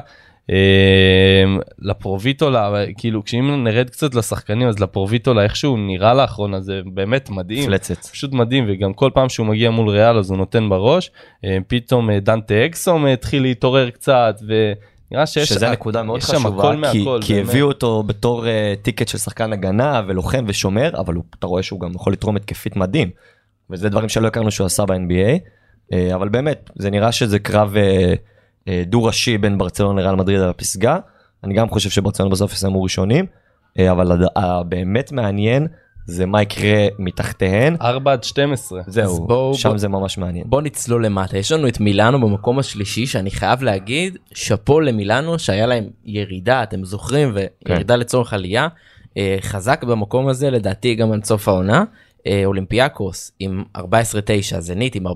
אה, לפרוביטולה כאילו כשאם נרד קצת לשחקנים אז לפרוביטולה איכשהו נראה לאחרונה זה באמת מדהים. מפלצת. פשוט מדהים וגם כל פעם שהוא מגיע מול ריאל אז הוא נותן בראש פתאום דנטה אקסום התחיל להתעורר קצת ונראה שיש שזה נקודה מאוד חשובה, כי, מהכל, כי באמת. הביאו אותו בתור uh, טיקט של שחקן הגנה ולוחם ושומר, אבל הוא, אתה רואה שהוא גם יכול לתרום התקפית מדהים. וזה דברים שלא הכרנו שהוא עשה ב-NBA, uh, אבל באמת, זה נראה שזה קרב uh, uh, דו-ראשי בין ברצלונה לריאל מדריד על הפסגה. אני גם חושב שברצלונה בסוף יסיימו ראשונים, uh, אבל הד- הבאמת מעניין זה מה יקרה מתחתיהן. 4 עד 12 זהו, בואו- שם בוא- זה ממש מעניין. בוא נצלול למטה יש לנו את מילאנו במקום השלישי שאני חייב להגיד שאפו למילאנו שהיה להם ירידה אתם זוכרים וירידה לצורך עלייה אה, חזק במקום הזה לדעתי גם עד סוף העונה. אה, אולימפיאקוס עם 14-9 זנית עם 14-9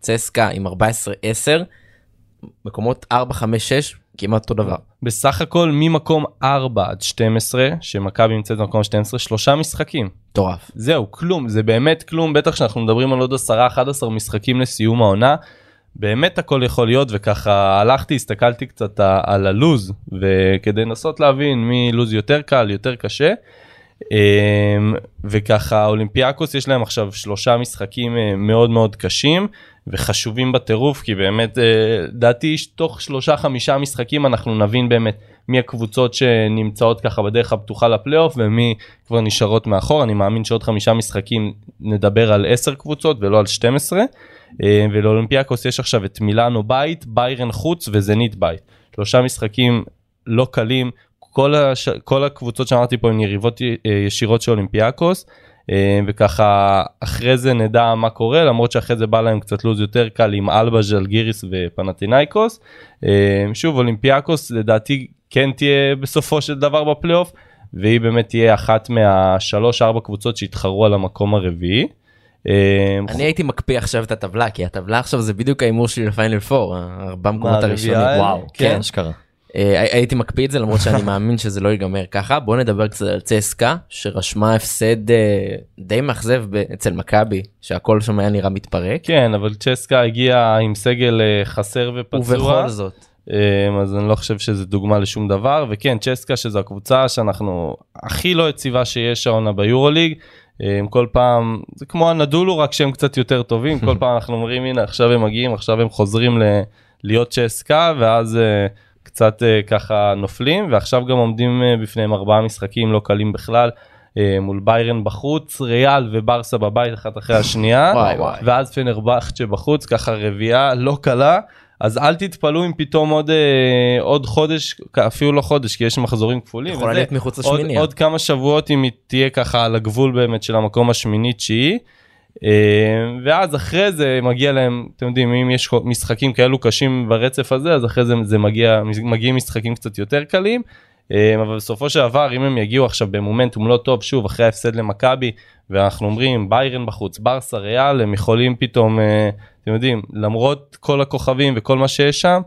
צסקה עם 14-10 מקומות 4-5-6 כמעט אותו דבר. בסך הכל ממקום 4 עד 12 שמכבי נמצאת במקום 12 שלושה משחקים מטורף. זהו כלום זה באמת כלום בטח שאנחנו מדברים על עוד 10-11 משחקים לסיום העונה. באמת הכל יכול להיות וככה הלכתי הסתכלתי קצת על הלוז וכדי לנסות להבין מי לוז יותר קל יותר קשה. אמ, וככה אולימפיאקוס יש להם עכשיו שלושה משחקים אה, מאוד מאוד קשים וחשובים בטירוף כי באמת אה, דעתי תוך שלושה חמישה משחקים אנחנו נבין באמת מי הקבוצות שנמצאות ככה בדרך הפתוחה לפלייאוף ומי כבר נשארות מאחור. אני מאמין שעוד חמישה משחקים נדבר על 10 קבוצות ולא על 12 אה, ולאולימפיאקוס יש עכשיו את מילאנו בית ביירן חוץ וזנית בית. שלושה משחקים לא קלים כל, הש... כל הקבוצות שאמרתי פה הן יריבות אה, ישירות של אולימפיאקוס אה, וככה אחרי זה נדע מה קורה למרות שאחרי זה בא להם קצת לוז יותר קל עם אלבה ז'לגיריס ופנטינאיקוס אה, שוב אולימפיאקוס לדעתי כן תהיה בסופו של דבר בפלייאוף והיא באמת תהיה אחת מהשלוש ארבע קבוצות שהתחרו על המקום הרביעי. אני הייתי מקפיא עכשיו את הטבלה כי הטבלה עכשיו זה בדיוק ההימור שלי לפיינל 4 ארבע מקומות הראשונים. וואו, כן. כן, אשכרה. אה, הי- הייתי מקפיא את זה למרות שאני מאמין שזה לא ייגמר ככה. בוא נדבר קצת על צסקה שרשמה הפסד אה, די מאכזב אצל מכבי שהכל שם היה נראה מתפרק. כן אבל צ'סקה הגיע עם סגל אה, חסר ופצוע. ובכל זאת. אז אני לא חושב שזה דוגמה לשום דבר. וכן צ'סקה שזו הקבוצה שאנחנו הכי לא יציבה שיש העונה ביורוליג. כל פעם זה כמו הנדולו רק שהם קצת יותר טובים. כל פעם אנחנו אומרים הנה עכשיו הם מגיעים עכשיו הם חוזרים ל- להיות צ'סקה ואז אה, קצת אה, ככה נופלים ועכשיו גם עומדים אה, בפניהם ארבעה משחקים לא קלים בכלל. אה, מול ביירן בחוץ ריאל וברסה בבית אחת אחרי השנייה וואי, וואי. ואז פנרבכצ'ה בחוץ ככה רביעייה לא קלה אז אל תתפלאו אם פתאום עוד אה, עוד חודש אפילו לא חודש כי יש מחזורים כפולים יכולה להיות מחוץ עוד, לשמיניה. עוד כמה שבועות אם היא תהיה ככה על הגבול באמת של המקום השמיני תשיעי. אה, ואז אחרי זה מגיע להם אתם יודעים אם יש משחקים כאלו קשים ברצף הזה אז אחרי זה זה מגיע מגיעים משחקים קצת יותר קלים. אה, אבל בסופו של דבר אם הם יגיעו עכשיו במומנטום לא טוב שוב אחרי ההפסד למכבי ואנחנו אומרים ביירן בחוץ ברסה ריאל הם יכולים פתאום אה, אתם יודעים למרות כל הכוכבים וכל מה שיש שם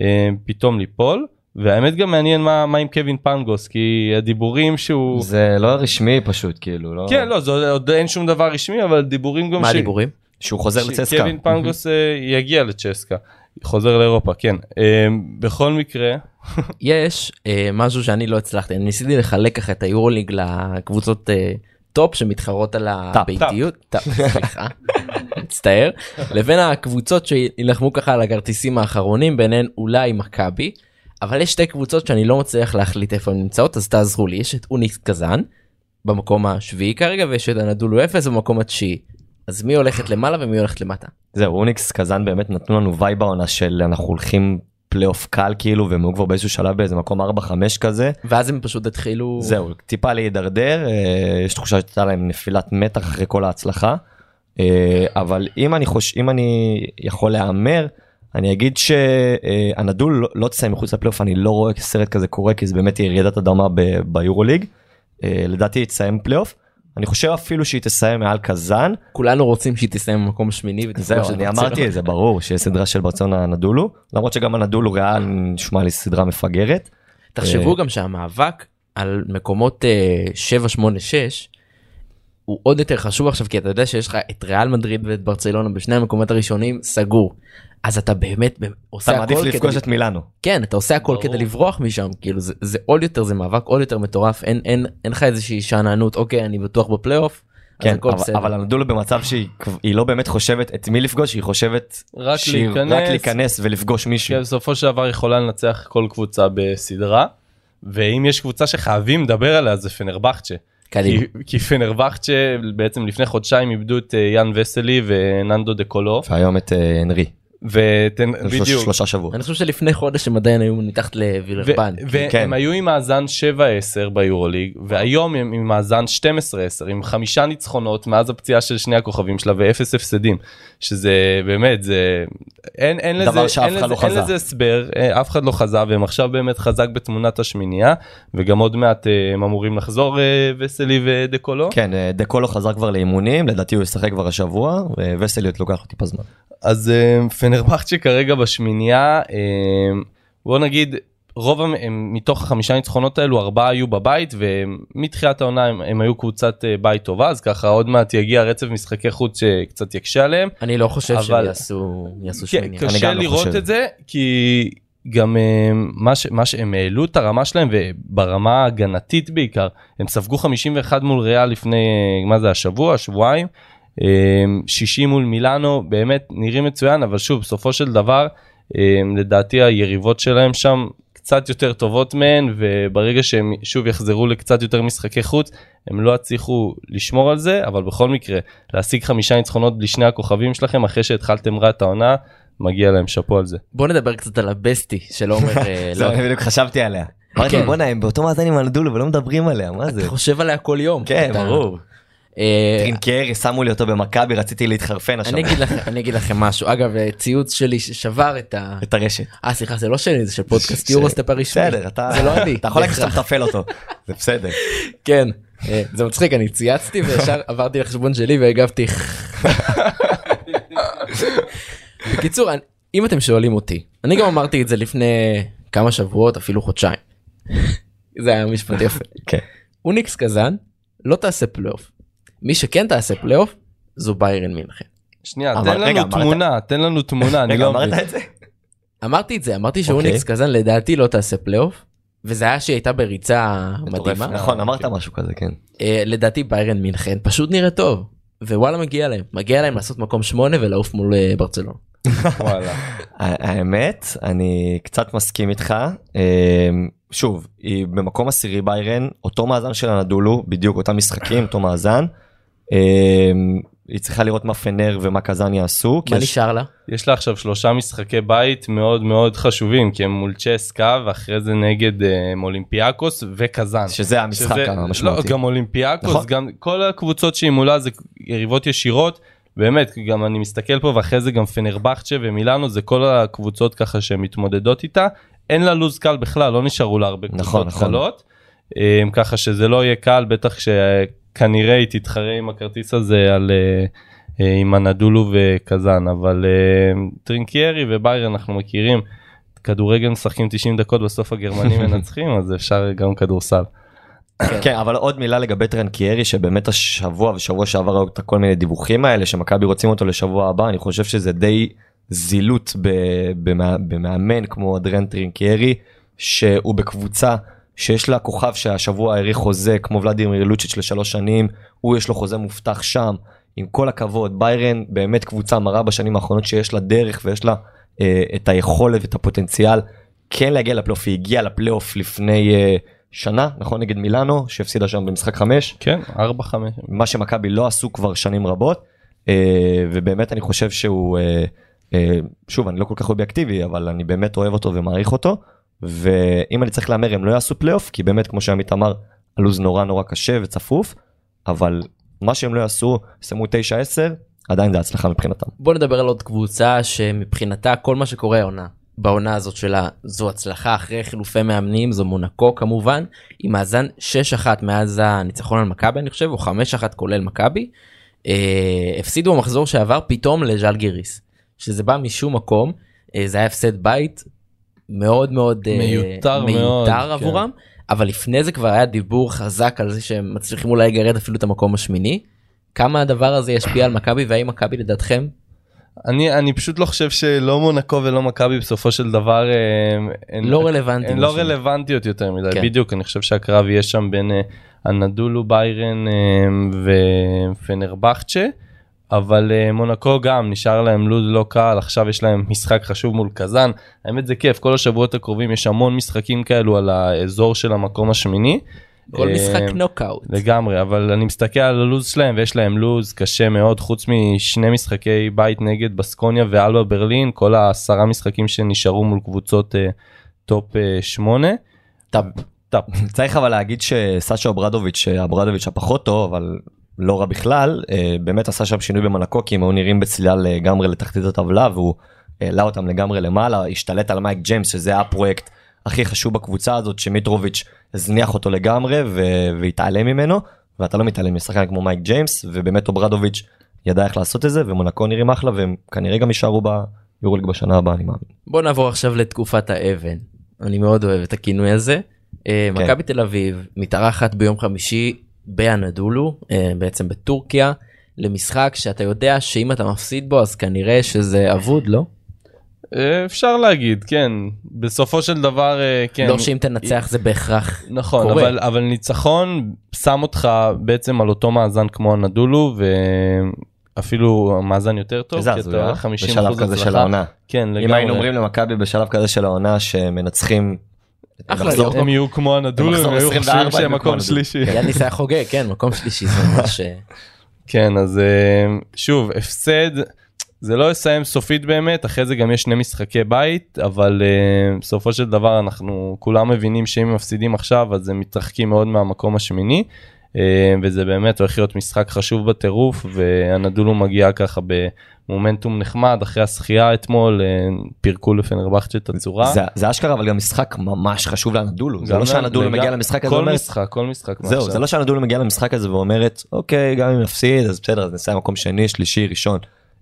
אה, פתאום ליפול. והאמת גם מעניין מה, מה עם קווין פנגוס כי הדיבורים שהוא זה לא רשמי פשוט כאילו לא כן לא זה עוד אין שום דבר רשמי אבל דיבורים גם מה ש- הדיבורים? שהוא חוזר לצסקה. שקווין פנגוס אה, יגיע לצ'סקה. חוזר לאירופה כן. אה, בכל מקרה יש אה, משהו שאני לא הצלחתי אני ניסיתי לחלק ככה את היורוליג לקבוצות אה, top שמתחרות על הביתיות. סליחה, מצטער. לבין הקבוצות שיילחמו ככה על הכרטיסים האחרונים ביניהן אולי מכבי אבל יש שתי קבוצות שאני לא מצליח להחליט איפה הן נמצאות אז תעזרו לי. יש את אוניקס קזאן במקום השביעי כרגע ויש את אנדולו אפס במקום התשיעי. אז מי הולכת למעלה ומי הולכת למטה. זהו אוניקס קזאן באמת נתנו לנו vibe העונה של אנחנו הולכים פלייאוף קל כאילו והם היו כבר באיזשהו שלב באיזה מקום 4-5 כזה. ואז הם פשוט התחילו זהו טיפה להידרדר אה, יש תחושה שהייתה להם נפילת מתח אחרי כל ההצלחה. אה, אבל אם אני חוש אם אני יכול להמר אני אגיד שהנדול לא, לא תסיים מחוץ לפלייאוף אני לא רואה סרט כזה קורה כי זה באמת יהיה רעידת אדמה ביורוליג אה, לדעתי היא תסיים פלייאוף אני חושב אפילו שהיא תסיים מעל קזאן כולנו רוצים שהיא תסיים במקום שמיני זהו אני. אמרתי את זה ברור שיש סדרה של ברצלונה אנדולו למרות שגם הנדולו ריאל נשמע לי סדרה מפגרת. תחשבו גם שהמאבק על מקומות אה, 7 8 6 הוא עוד יותר חשוב עכשיו כי אתה יודע שיש לך את ריאל מדריד ואת ברצלונה בשני המקומות הראשונים סגור אז אתה באמת ב- עושה אתה מעדיף הכל לפגוש כדי את מילאנו. כן אתה עושה הכל. כדי לברוח משם כאילו זה, זה עוד יותר זה מאבק עוד יותר מטורף אין אין אין לך איזושהי שאננות אוקיי אני בטוח בפלייאוף. אז כן, הכל אבל, בסדר. אבל הנדולו במצב שהיא לא באמת חושבת את מי לפגוש, היא חושבת רק שהיא להיכנס. רק להיכנס ולפגוש מישהו. כן, בסופו של דבר יכולה לנצח כל קבוצה בסדרה ואם יש קבוצה שחייבים לדבר עליה זה פנרבחצ'ה. קדימה. כי, כי פנרבחצ'ה בעצם לפני חודשיים איבדו את אה, יאן וסלי וננדו דה קולו והיום את אה, הנרי, ותן בדיוק. שלושה שבועות. אני חושב שלפני חודש הם עדיין היו מתחת לווילרבן. ו- כן. והם היו עם מאזן 7-10 ביורוליג והיום הם עם מאזן 12-10 עם חמישה ניצחונות מאז הפציעה של שני הכוכבים שלה ואפס הפסדים שזה באמת זה אין אין לזה דבר שאף אין אחד לזה, לא אין חזה. לזה הסבר אה, אף אחד לא חזה והם עכשיו באמת חזק בתמונת השמינייה וגם עוד מעט אה, הם אמורים לחזור אה, וסלי ודקולו כן, דקולו חזר כבר לאימונים, לדעתי הוא ישחק כבר השבוע, וווסליות לוקח לו טיפה זמן. אז פנרבחצ'ה כרגע בשמינייה בוא נגיד רוב הם, מתוך החמישה ניצחונות האלו ארבעה היו בבית ומתחילת העונה הם, הם היו קבוצת אה, בית טובה אז ככה עוד מעט יגיע רצף משחקי חוץ שקצת יקשה עליהם. אני לא חושב אבל- שהם יעשו יעשו כן, שמיניה. קשה לא לראות חושב. את זה כי גם אה, מה, ש, מה שהם העלו את הרמה שלהם וברמה ההגנתית בעיקר הם ספגו 51 מול ריאל לפני אה, מה זה השבוע שבועיים. אה, 60 מול מילאנו באמת נראים מצוין אבל שוב בסופו של דבר לדעתי היריבות שלהם שם קצת יותר טובות מהן וברגע שהם שוב יחזרו לקצת יותר משחקי חוץ הם לא יצליחו לשמור על זה אבל בכל מקרה להשיג חמישה ניצחונות בלי שני הכוכבים שלכם אחרי שהתחלתם רע את העונה מגיע להם שאפו על זה. בוא נדבר קצת על הבסטי של עומר אה, זהו, לא- אני בדיוק חשבתי עליה. אמרתי כן. בואנה הם באותו מאזן עם הנדולו ולא מדברים עליה, מה זה? אתה חושב עליה כל יום. כן, ברור. אה, טרינקיירי שמו לי אותו במכבי, רציתי להתחרפן השבוע. אני אגיד לכם אני אגיד לכם משהו אגב אה, ציוץ שלי ששבר את ה... את הרשת. אה סליחה זה לא שלי זה של פודקאסט יורוסטפ הרשמי. בסדר, אתה זה לא אני. אתה יכול להגיד שאתה אותו. זה בסדר. כן אה, זה מצחיק אני צייצתי וישר עברתי לחשבון שלי והגבתי. בקיצור אם אתם שואלים אותי אני גם אמרתי את זה לפני כמה שבועות אפילו חודשיים. זה היה משפט יפה. כן. אוניקס קזאן לא תעשה פלייאוף. מי שכן תעשה פלייאוף זו ביירן מינכן. שנייה אבל תן לנו רגע, אמרת- תמונה תן לנו תמונה אני רגע, לא אמרת מבין. את זה? אמרתי את זה אמרתי שאוניקס קזאן לדעתי לא תעשה פלייאוף. וזה היה שהיא הייתה בריצה מדהימה. נכון, אמרת משהו כזה, כן. אה, לדעתי ביירן מינכן פשוט נראה טוב. ווואלה מגיע להם מגיע להם לעשות מקום שמונה ולעוף מול אה, ברצלונה. וואלה. ה- האמת, אני קצת מסכים איתך. אמ, שוב, היא במקום עשירי ביירן, אותו מאזן של הנדולו, בדיוק אותם משחקים, אותו מאזן. אמ, היא צריכה לראות מה פנר ומה קזאן יעשו. מה יש- נשאר לה? יש לה עכשיו שלושה משחקי בית מאוד מאוד חשובים כי הם מול צ'סקה ואחרי זה נגד אה, אולימפיאקוס וקזאן. שזה המשחק שזה- המשמעותי. לא, גם אולימפיאקוס, נכון. גם כל הקבוצות שהיא מולה זה יריבות ישירות. באמת, גם אני מסתכל פה ואחרי זה גם פנרבחצ'ה ומילאנו זה כל הקבוצות ככה שמתמודדות איתה. אין לה לוז קל בכלל לא נשארו לה הרבה נכון, קבוצות נכון. קלות. אה, ככה שזה לא יהיה קל בטח שכנראה היא תתחרה עם הכרטיס הזה על אה, אה, עם הנדולו וקזאן אבל אה, טרינקיירי וביירן אנחנו מכירים. כדורגל משחקים 90 דקות בסוף הגרמנים מנצחים אז אפשר גם כדורסל. כן אבל עוד מילה לגבי טרנקיירי שבאמת השבוע ושבוע שעבר היו את כל מיני דיווחים האלה שמכבי רוצים אותו לשבוע הבא אני חושב שזה די זילות במאמן כמו אדרן טרנקיירי שהוא בקבוצה שיש לה כוכב שהשבוע האריך חוזה כמו ולדימיר לוצ'יץ' לשלוש שנים הוא יש לו חוזה מובטח שם. עם כל הכבוד ביירן באמת קבוצה מראה בשנים האחרונות שיש לה דרך ויש לה אה, את היכולת ואת הפוטנציאל כן להגיע לפלייאוף היא הגיעה לפלייאוף לפני אה, שנה נכון? נגד מילאנו שהפסידה שם במשחק חמש. כן 4 5 מה שמכבי לא עשו כבר שנים רבות אה, ובאמת אני חושב שהוא אה, אה, שוב אני לא כל כך אובייקטיבי אבל אני באמת אוהב אותו ומעריך אותו ואם אני צריך להמר הם לא יעשו פלייאוף כי באמת כמו שעמית אמר הלו"ז נורא נורא קשה וצפוף אבל מה שהם לא יעשו שמו 9-10 עדיין זה הצלחה מבחינתם. בוא נדבר על עוד קבוצה שמבחינתה כל מה שקורה העונה בעונה הזאת שלה זו הצלחה אחרי חילופי מאמנים זו מונקו כמובן עם מאזן 6-1 מאז הניצחון על מכבי אני חושב או 5-1 כולל מכבי. אה, הפסידו במחזור שעבר פתאום לז'אל גיריס שזה בא משום מקום אה, זה היה הפסד בית מאוד מאוד אה, מיותר מאוד, מיותר כן. עבורם אבל לפני זה כבר היה דיבור חזק על זה שהם מצליחים אולי לגרד אפילו את המקום השמיני. כמה הדבר הזה ישפיע על מכבי והאם מכבי לדעתכם אני אני פשוט לא חושב שלא מונקו ולא מכבי בסופו של דבר אה, הן לא רלוונטי. הן לא רלוונטיות יותר מדי כן. בדיוק אני חושב שהקרב יהיה שם בין אה, הנדולו ביירן אה, ופנרבכצ'ה אבל אה, מונקו גם נשאר להם לוז לא קל עכשיו יש להם משחק חשוב מול קזאן האמת זה כיף כל השבועות הקרובים יש המון משחקים כאלו על האזור של המקום השמיני. כל אה, משחק נוקאוט. לגמרי אבל אני מסתכל על הלו"ז שלהם ויש להם לו"ז קשה מאוד חוץ משני משחקי בית נגד בסקוניה ואלבה ברלין כל העשרה משחקים שנשארו מול קבוצות אה, top אה, שמונה. top. top. צריך אבל להגיד שסשה אוברדוביץ' אברדוביץ' הפחות טוב אבל לא רע בכלל אה, באמת עשה שם שינוי במונקו כי הם היו נראים בצלילה לגמרי לתחתית הטבלה והוא העלה אותם לגמרי למעלה השתלט על מייק ג'יימס שזה הפרויקט הכי חשוב בקבוצה הזאת שמיטרוביץ' הזניח אותו לגמרי ו- והתעלם ממנו ואתה לא מתעלם משחקן כמו מייק ג'יימס ובאמת אוברדוביץ' ידע איך לעשות את זה ומונקו נראים אחלה והם כנראה גם יישארו ביורוליג בשנה הבאה אני מאמין. בוא נעבור עכשיו לתקופת האבן. אני מאוד אוהב את הכינוי הזה. אה, כן. מכבי תל אביב מתארחת ביום חמישי באנדולו אה, בעצם בטורקיה למשחק שאתה יודע שאם אתה מפסיד בו אז כנראה שזה אבוד לא? אה, אפשר להגיד כן בסופו של דבר אה, כן. לא שאם תנצח זה בהכרח נכון קורה. אבל אבל ניצחון שם אותך בעצם על אותו מאזן כמו הנדולו ואפילו מאזן יותר טוב. איזה כי הזוי, אתה? 50% בשלב כזה של הצלחה. העונה. כן אם לגמרי. היינו אומרים למכבי בשלב כזה של העונה שמנצחים. אחלה, הם יהיו כמו הנדולו הם היו 24 חושבים שהם מקום. שלישי. יאניס היה חוגג כן מקום שלישי זה ממש אה, כן אז אה, שוב הפסד זה לא יסיים סופית באמת אחרי זה גם יש שני משחקי בית אבל אה, בסופו של דבר אנחנו כולם מבינים שאם מפסידים עכשיו אז הם מתרחקים מאוד מהמקום השמיני וזה באמת הולך להיות משחק חשוב בטירוף והנדולו מגיעה ככה במומנטום נחמד אחרי השחייה אתמול אה, פירקו לפנרבכצ'ה את הצורה. זה, זה אשכרה אבל גם משחק ממש חשוב לאנדולו זה לא שהנדולו. מגיע למשחק הזה כל משחק כל משחק זהו. זה לא שהנדולו מגיע למשחק הזה ואומרת אוקיי גם אם נפסיד אז בסדר אז נסיים מקום שני שלישי ראשון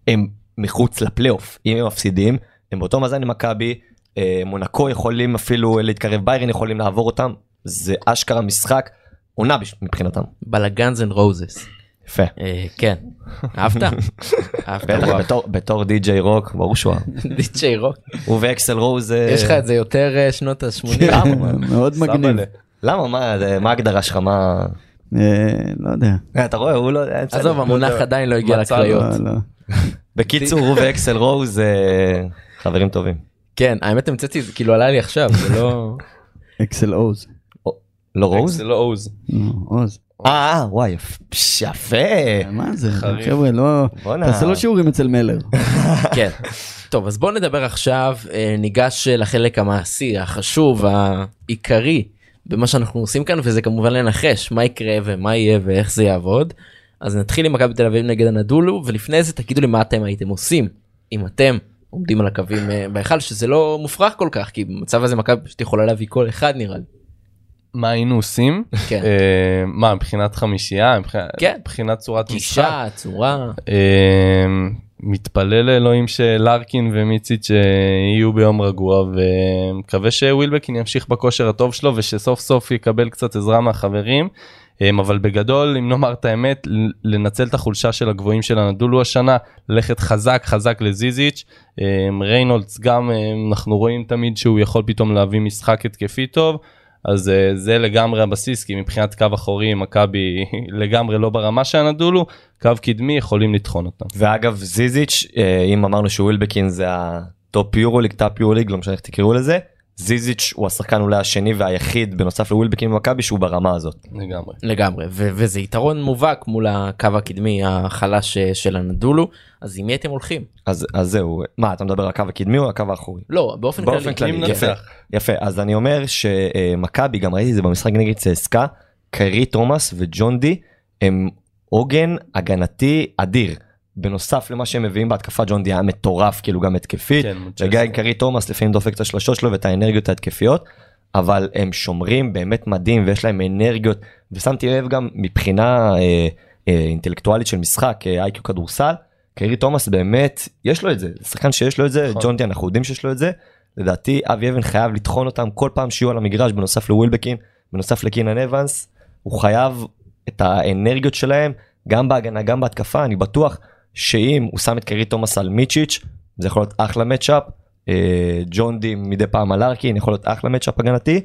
הם מחוץ לפלייאוף אם הם מפסידים הם באותו מאזן עם מכבי אה, מונקו יכולים אפילו להתקרב ביירן יכולים לעבור אותם זה אשכרה משחק עונה מבחינתם בלאגנ'ס and Roses. יפה. אה, כן. אהבת? אהבת. בתור- די.ג'יי רוק ברור שהוא אהב. די.ג'יי רוק. הוא ואקסל רוז אה, יש לך את זה יותר אה, שנות ה-80. כן, מאוד מגניב. למה מה ההגדרה שלך מה לא יודע. אתה רואה הוא לא. עזוב המונח עדיין לא הגיע לקריות. לא, לא. בקיצור הוא ואקסל רוז חברים טובים. כן האמת המצאתי כאילו עלה לי עכשיו זה לא אקסל עוז. לא רוז? זה לא עוז. לא, עוז. אה אה, וואי יפה. מה זה? חבר'ה לא... בואנה. תעשה לו שיעורים אצל מלר. כן. טוב אז בוא נדבר עכשיו אה, ניגש לחלק המעשי החשוב העיקרי במה שאנחנו עושים כאן וזה כמובן לנחש מה יקרה ומה יהיה ואיך זה יעבוד. אז נתחיל עם מכבי תל אביב נגד הנדולו ולפני זה תגידו לי מה אתם הייתם עושים אם אתם עומדים על הקווים אה, בהיכל שזה לא מופרך כל כך כי במצב הזה מכבי פשוט יכולה להביא כל אחד נראה לי. מה היינו עושים? כן. אה, מה מבחינת חמישייה? מבחינת- כן. מבחינת צורת משחק? גישה, צורה. אה, מתפלל לאלוהים שלארקין ומיציץ' יהיו ביום רגוע ומקווה שווילבקין ימשיך בכושר הטוב שלו ושסוף סוף יקבל קצת עזרה מהחברים. אה, אבל בגדול אם נאמר את האמת לנצל את החולשה של הגבוהים של הנדולו השנה ללכת חזק חזק לזיזיץ' אה, ריינולדס גם אה, אנחנו רואים תמיד שהוא יכול פתאום להביא משחק התקפי טוב. אז אה, זה לגמרי הבסיס כי מבחינת קו אחורי מכבי לגמרי לא ברמה של הנדולו קו קדמי יכולים לטחון אותם. ואגב זיזיץ' אה, אם אמרנו שווילבקין זה ה top יורוליג top יורוליג לא משנה איך תקראו לזה זיזיץ' הוא השחקן אולי השני והיחיד בנוסף לווילבקין במכבי שהוא ברמה הזאת. לגמרי. לגמרי ו- וזה יתרון מובהק מול הקו הקדמי החלש אה, של הנדולו אז עם מי אתם הולכים אז אז זהו מה אתה מדבר על הקו הקדמי או הקו האחורי? לא באופן באופן כללי כללי יפה? יפה אז אני אומר שמכבי גם ראיתי את זה במשחק נגד צסקה קיירי תומאס וג'ון די הם עוגן הגנתי אדיר בנוסף למה שהם מביאים בהתקפה ג'ון די היה מטורף כאילו גם התקפית. כן, וגם קיירי תומאס לפעמים דופק את השלשות שלו ואת האנרגיות ההתקפיות אבל הם שומרים באמת מדהים ויש להם אנרגיות ושמתי לב גם מבחינה אה, אה, אינטלקטואלית של משחק אה, איי-קיו כדורסל קיירי תומאס באמת יש לו את זה זה שחקן שיש לו את זה נכון. ג'ון די אנחנו יודעים שיש לו את זה. לדעתי אבי אבן חייב לטחון אותם כל פעם שיהיו על המגרש בנוסף לווילבקין בנוסף לקינן אבנס. הוא חייב את האנרגיות שלהם גם בהגנה גם בהתקפה אני בטוח שאם הוא שם את קיירי תומאס על מיצ'יץ' זה יכול להיות אחלה מצ'אפ אה, ג'ון די מדי פעם על ארקין יכול להיות אחלה מצ'אפ הגנתי.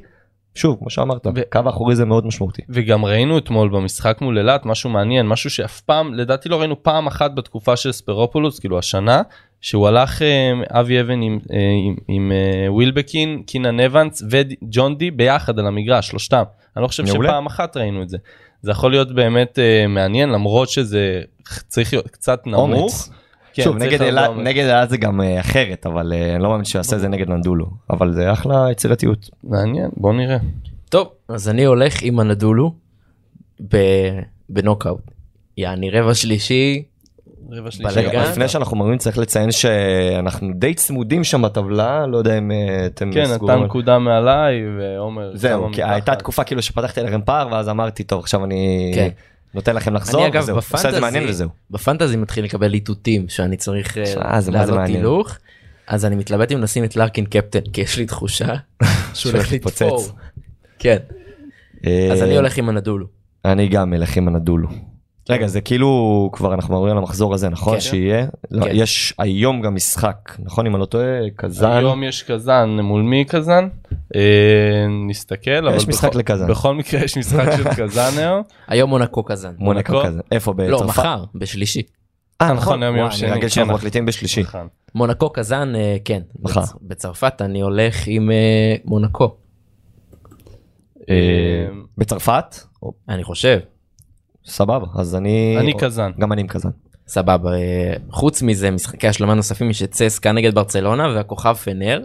שוב כמו שאמרת ו- קו האחורי זה מאוד משמעותי. וגם ראינו אתמול במשחק מול אילת משהו מעניין משהו שאף פעם לדעתי לא ראינו פעם אחת בתקופה של ספירופולוס כאילו השנה שהוא הלך אה, אבי אבן עם, אה, עם, עם ווילבקין קינן אבנס וג'ון די ביחד על המגרש שלושתם אני לא חושב מעולה. שפעם אחת ראינו את זה זה יכול להיות באמת אה, מעניין למרות שזה צריך להיות קצת נמוך. אומץ. כן, שוב נגד אילת. נגד אילת זה גם אה, אחרת אבל אה, אני לא מאמין שהוא יעשה את זה נגד ננדולו אבל זה אחלה יצירתיות. מעניין בוא נראה. טוב אז אני הולך עם הנדולו ב- בנוקאוט. יעני רבע שלישי רבע. שלישי. רגע, לפני שאנחנו מראים צריך לציין שאנחנו די צמודים שם בטבלה לא יודע אם אה, אתם כן אתה על- נקודה מעליי ועומר. זהו כי מתחת. הייתה תקופה כאילו שפתחתי לכם פער ואז אמרתי טוב עכשיו אני כן. נותן לכם לחזור אני אגב וזהו. עושה את זה מעניין בפנטזי וזהו. בפנטזי מתחיל לקבל איתותים שאני צריך אה, לעלות. הילוך. אז אני מתלבט אם נשים את לארקין קפטן כי יש לי תחושה שהוא הולך. לתפור. כן אז אה, אני הולך עם הנדולו. אני גם אלך עם הנדולו. רגע זה כאילו כבר אנחנו מדברים על המחזור הזה נכון כן. שיהיה לא, כן. יש היום גם משחק נכון אם אני לא טועה קזאן היום יש קזאן מול מי קזאן? אה, נסתכל. אבל משחק בכל- לקזאן. בכל מקרה יש משחק של קזאן היום. היום מונקו קזאן. מונקו מונקו? כזה איפה לא בצרפת? מחר בשלישי. אה נכון, היום יום שני, אני רגיל כן, שאנחנו נכון. בשלישי. נכון. מונקו קזאן אה, כן. מחר. בצ- בצרפת אני הולך עם אה, מונקו. אה, בצרפת? אני חושב. סבבה אז אני אני קזאן. גם אני עם קזאן. סבבה. אה, חוץ מזה משחקי השלמה נוספים יש את צסקה נגד ברצלונה והכוכב פנר.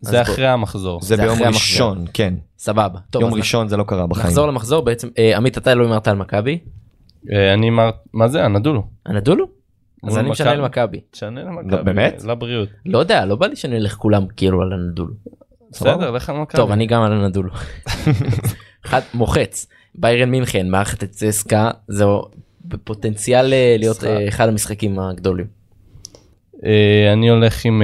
זה בוא- אחרי המחזור. זה זה ביום ראשון כן סבבה. טוב, יום ראשון זה לא קרה בחיים. נחזור למחזור בעצם. אה, עמית אתה לא הימרת על מכבי? אה, אני אמר מה זה הנדולו. הנדולו? אז אני משנה מכבי. למכבי. תשנה לא, למכבי. באמת? לבריאות. לא יודע לא בא לי שאני אלך כולם כאילו על הנדולו. בסדר לך על מכבי. טוב אני גם על הנדולו. מוחץ. ביירן מינכן מערכת את צסקה זהו בפוטנציאל אה, להיות. אה, אחד המשחקים הגדולים. אה, אני הולך עם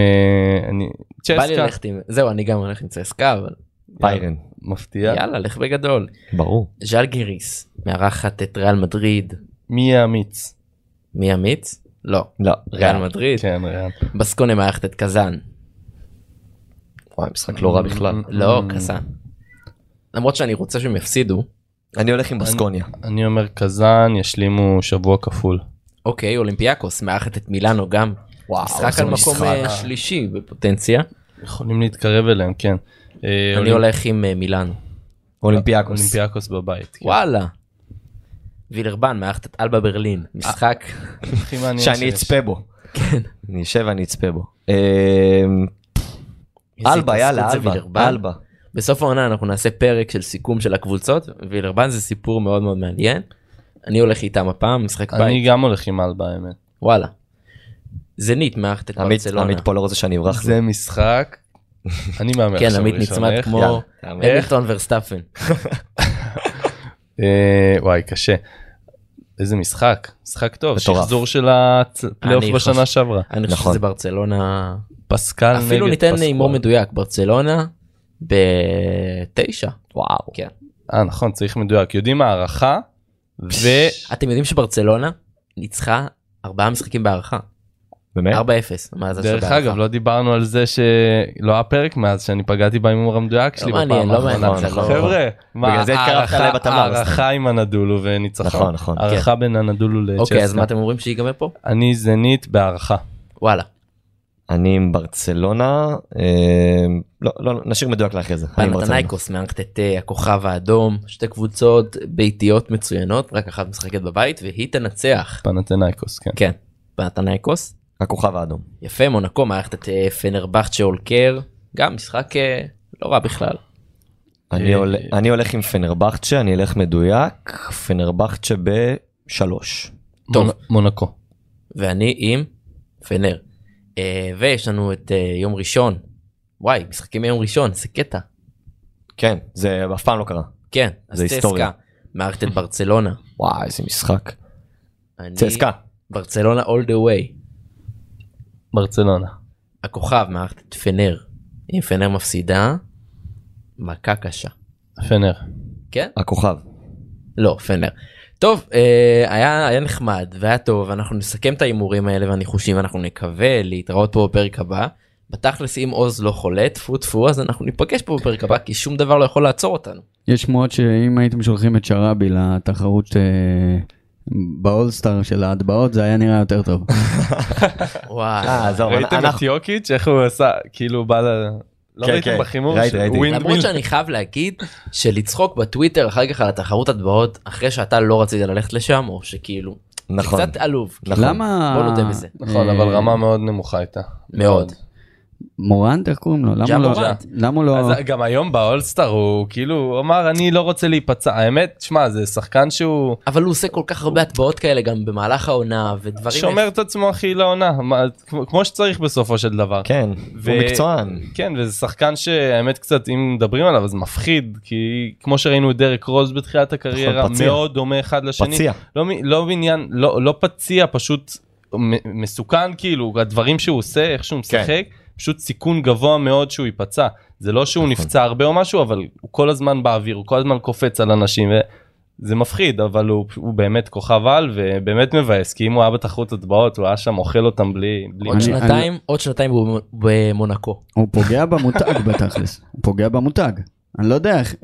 אני- בא לי צ'סקה. ללכת עם זהו אני גם הולך עם צסקה אבל ביירן מפתיע. יאללה לך בגדול. ברור. ז'לגיריס מארחת את ריאל מדריד. מי יהיה אמיץ? מי אמיץ? לא. לא. ריאל מדריד. כן ריאל. בסקונה מארחת את קזאן. וואי משחק לא רע בכלל. לא. קזאן. למרות שאני רוצה שהם יפסידו. אני הולך עם בסקוניה. אני אומר קזאן ישלימו שבוע כפול. אוקיי אולימפיאקוס מארחת את מילאנו גם. וואו, משחק על מקום. אה, שלישי בפוטנציה. יכולים להתקרב אליהם כן. אה, אני אולימפ- הולך עם אה, מילאנו. אולימפיאקוס. אולימפיאקוס בבית. כן. וואלה. וילרבן מארחת את אלבה ברלין. משחק. שאני. אצפה בו. כן. אני אשב ואני אצפה בו. אלבה יאללה אלבה. בסוף העונה אנחנו נעשה פרק של סיכום של הקבוצות וילרבן זה סיפור מאוד מאוד מעניין. אני הולך איתם הפעם משחק אני בית. גם הולך עם אלבה האמת. וואלה. זנית מארחת את ברצלונה. עמית פה לא רוצה שאני אברח. זה משחק. אני מהמר כן, עמית נצמד? כמו. המילטון ורסטאפן. אה, וואי קשה. איזה משחק משחק טוב. שחזור של הפלייאוף אני בשנה שעברה אני חושב נכון. שזה ברצלונה. פסקל נגד אפילו ניתן. הימור מדויק ברצלונה בתשע. וואו. כן. אה נכון צריך מדויק יודעים הערכה ו... אתם יודעים שברצלונה ניצחה ארבעה משחקים בהערכה. באמת? 4-0. מה זה דרך אגב לא דיברנו על זה שלא היה פרק מאז שאני פגעתי בהימור המדויק שלי מעניין, בפעם לא האחרונה. לא- חבר'ה, מה, הערכה- עם הנדולו וניצחון. נכון, נכון. הערכה בין הנדולו לצ'סקה. אוקיי אז מה אתם אומרים שיגמר פה? אני זנית בהערכה. וואלה. אני עם ברצלונה. אה, לא, לא, נשאיר מדויק לאחרי זה. אני עם ברצלונה. פנתנייקוס מארחת את הכוכב האדום שתי קבוצות ביתיות מצוינות רק אחת משחקת בבית והיא תנצח. פנתנייקוס כן. כן. פנתנייקוס. הכוכב האדום. יפה מונקו מארחת את פנרבכצ'ה אולקר גם משחק אה, לא רע בכלל. אני אה, הול- אני הולך עם פנרבכצ'ה, אני אלך מדויק. פנרבכצ'ה בשלוש. טוב. מונ- מונקו. ואני עם פנר. אה, ויש לנו את אה, יום ראשון. וואי משחקים מיום ראשון זה קטע. כן, זה אף פעם לא קרה. כן. אז זה היסטוריה. מארחת את ברצלונה. וואי, איזה משחק. אני- צסקה. ברצלונה all the way. ברצלונה. הכוכב מארחת את פנר. אם פנר מפסידה. מכה קשה. פנר. כן? הכוכב. לא פנר. טוב אה, היה היה נחמד והיה טוב אנחנו נסכם את ההימורים האלה והניחושים אנחנו נקווה להתראות פה בפרק הבא. בתכלס אם עוז לא חולה טפו טפו אז אנחנו ניפגש פה בפרק הבא כי שום דבר לא יכול לעצור אותנו. יש שמועות שאם הייתם שולחים את שראבי לתחרות אה, באולסטאר של ההטבעות זה היה נראה יותר טוב. וואי. אה, ראיתם את. יוקיץ' איך הוא עשה כאילו בא ל... לא כן, ראיתם כן. בחימור? ראיתי, של ראיתי. ווינד למרות? שאני חייב להגיד שלצחוק בטוויטר אחר כך על התחרות הטבעות אחרי שאתה לא רצית ללכת לשם או שכאילו זה נכון. קצת עלוב נכון. למה... בוא נודה בזה. נכון אה, אבל רמה מאוד נמוכה הייתה. מאוד. מורנט איך קוראים לו? למה לא? למה לא? אז גם היום באולסטאר הוא כאילו אמר אני לא רוצה להיפצע האמת שמע זה שחקן שהוא אבל הוא עושה כל כך הרבה הטבעות כאלה גם במהלך העונה ודברים שומר את עצמו הכי לעונה כמו- שצריך בסופו של דבר. כן, הוא מקצוען. כן וזה שחקן שהאמת קצת אם מדברים עליו אז מפחיד כי כמו שראינו את דרק רוז בתחילת הקריירה פציע. מאוד דומה אחד לשני. פציע. לא, לא בעניין לא לא פציע פשוט מסוכן כאילו הדברים שהוא עושה איך שהוא כן. משחק פשוט סיכון גבוה מאוד שהוא ייפצע זה לא שהוא נכון. נפצע הרבה או משהו אבל הוא כל הזמן באוויר הוא כל הזמן קופץ על אנשים. זה מפחיד אבל הוא, הוא באמת כוכב על ובאמת מבאס כי אם הוא היה בתחרות הטבעות הוא היה שם אוכל אותם בלי, בלי עוד אני- שנתיים עוד שנתיים הוא במונקו. הוא פוגע במותג בתכלס. הוא פוגע במותג. אני לא יודע איך,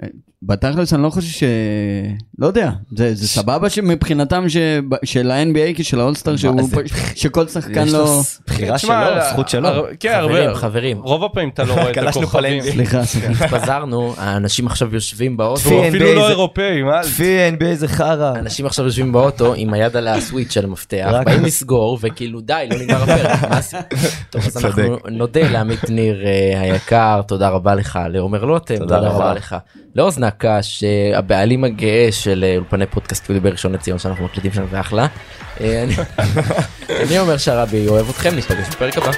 בתכלס אני לא חושב ש... לא יודע, זה, זה סבבה שמבחינתם ש... של ה-NBA כשל האולסטאר שהוא זה- פ- שכל שחקן יש לו לא... בחירה שלו, זכות שלו. הר- כן, חברים הרבה, חברים רוב הפעמים אתה לא רואה את הכוכבים. סליחה, סליחה. התפזרנו האנשים עכשיו יושבים באוטו הוא אפילו לא אירופאי מה? לפי NBA זה חרא. אנשים עכשיו יושבים באוטו עם היד על הסוויץ' של המפתח באים לסגור וכאילו די לא נגמר הפרק. טוב אז אנחנו נודה לעמית ניר אה, היקר תודה רבה לך לעומר לוטם תודה רבה. לך לאוזן אה, הבעלים הגאה של אה, אולפני פודקאסט בראשון לציון שאנחנו מקליטים שם זה אחלה. אה, אני- אני אומר שהרבי אוהב אתכם ניפגש בפרק הבא.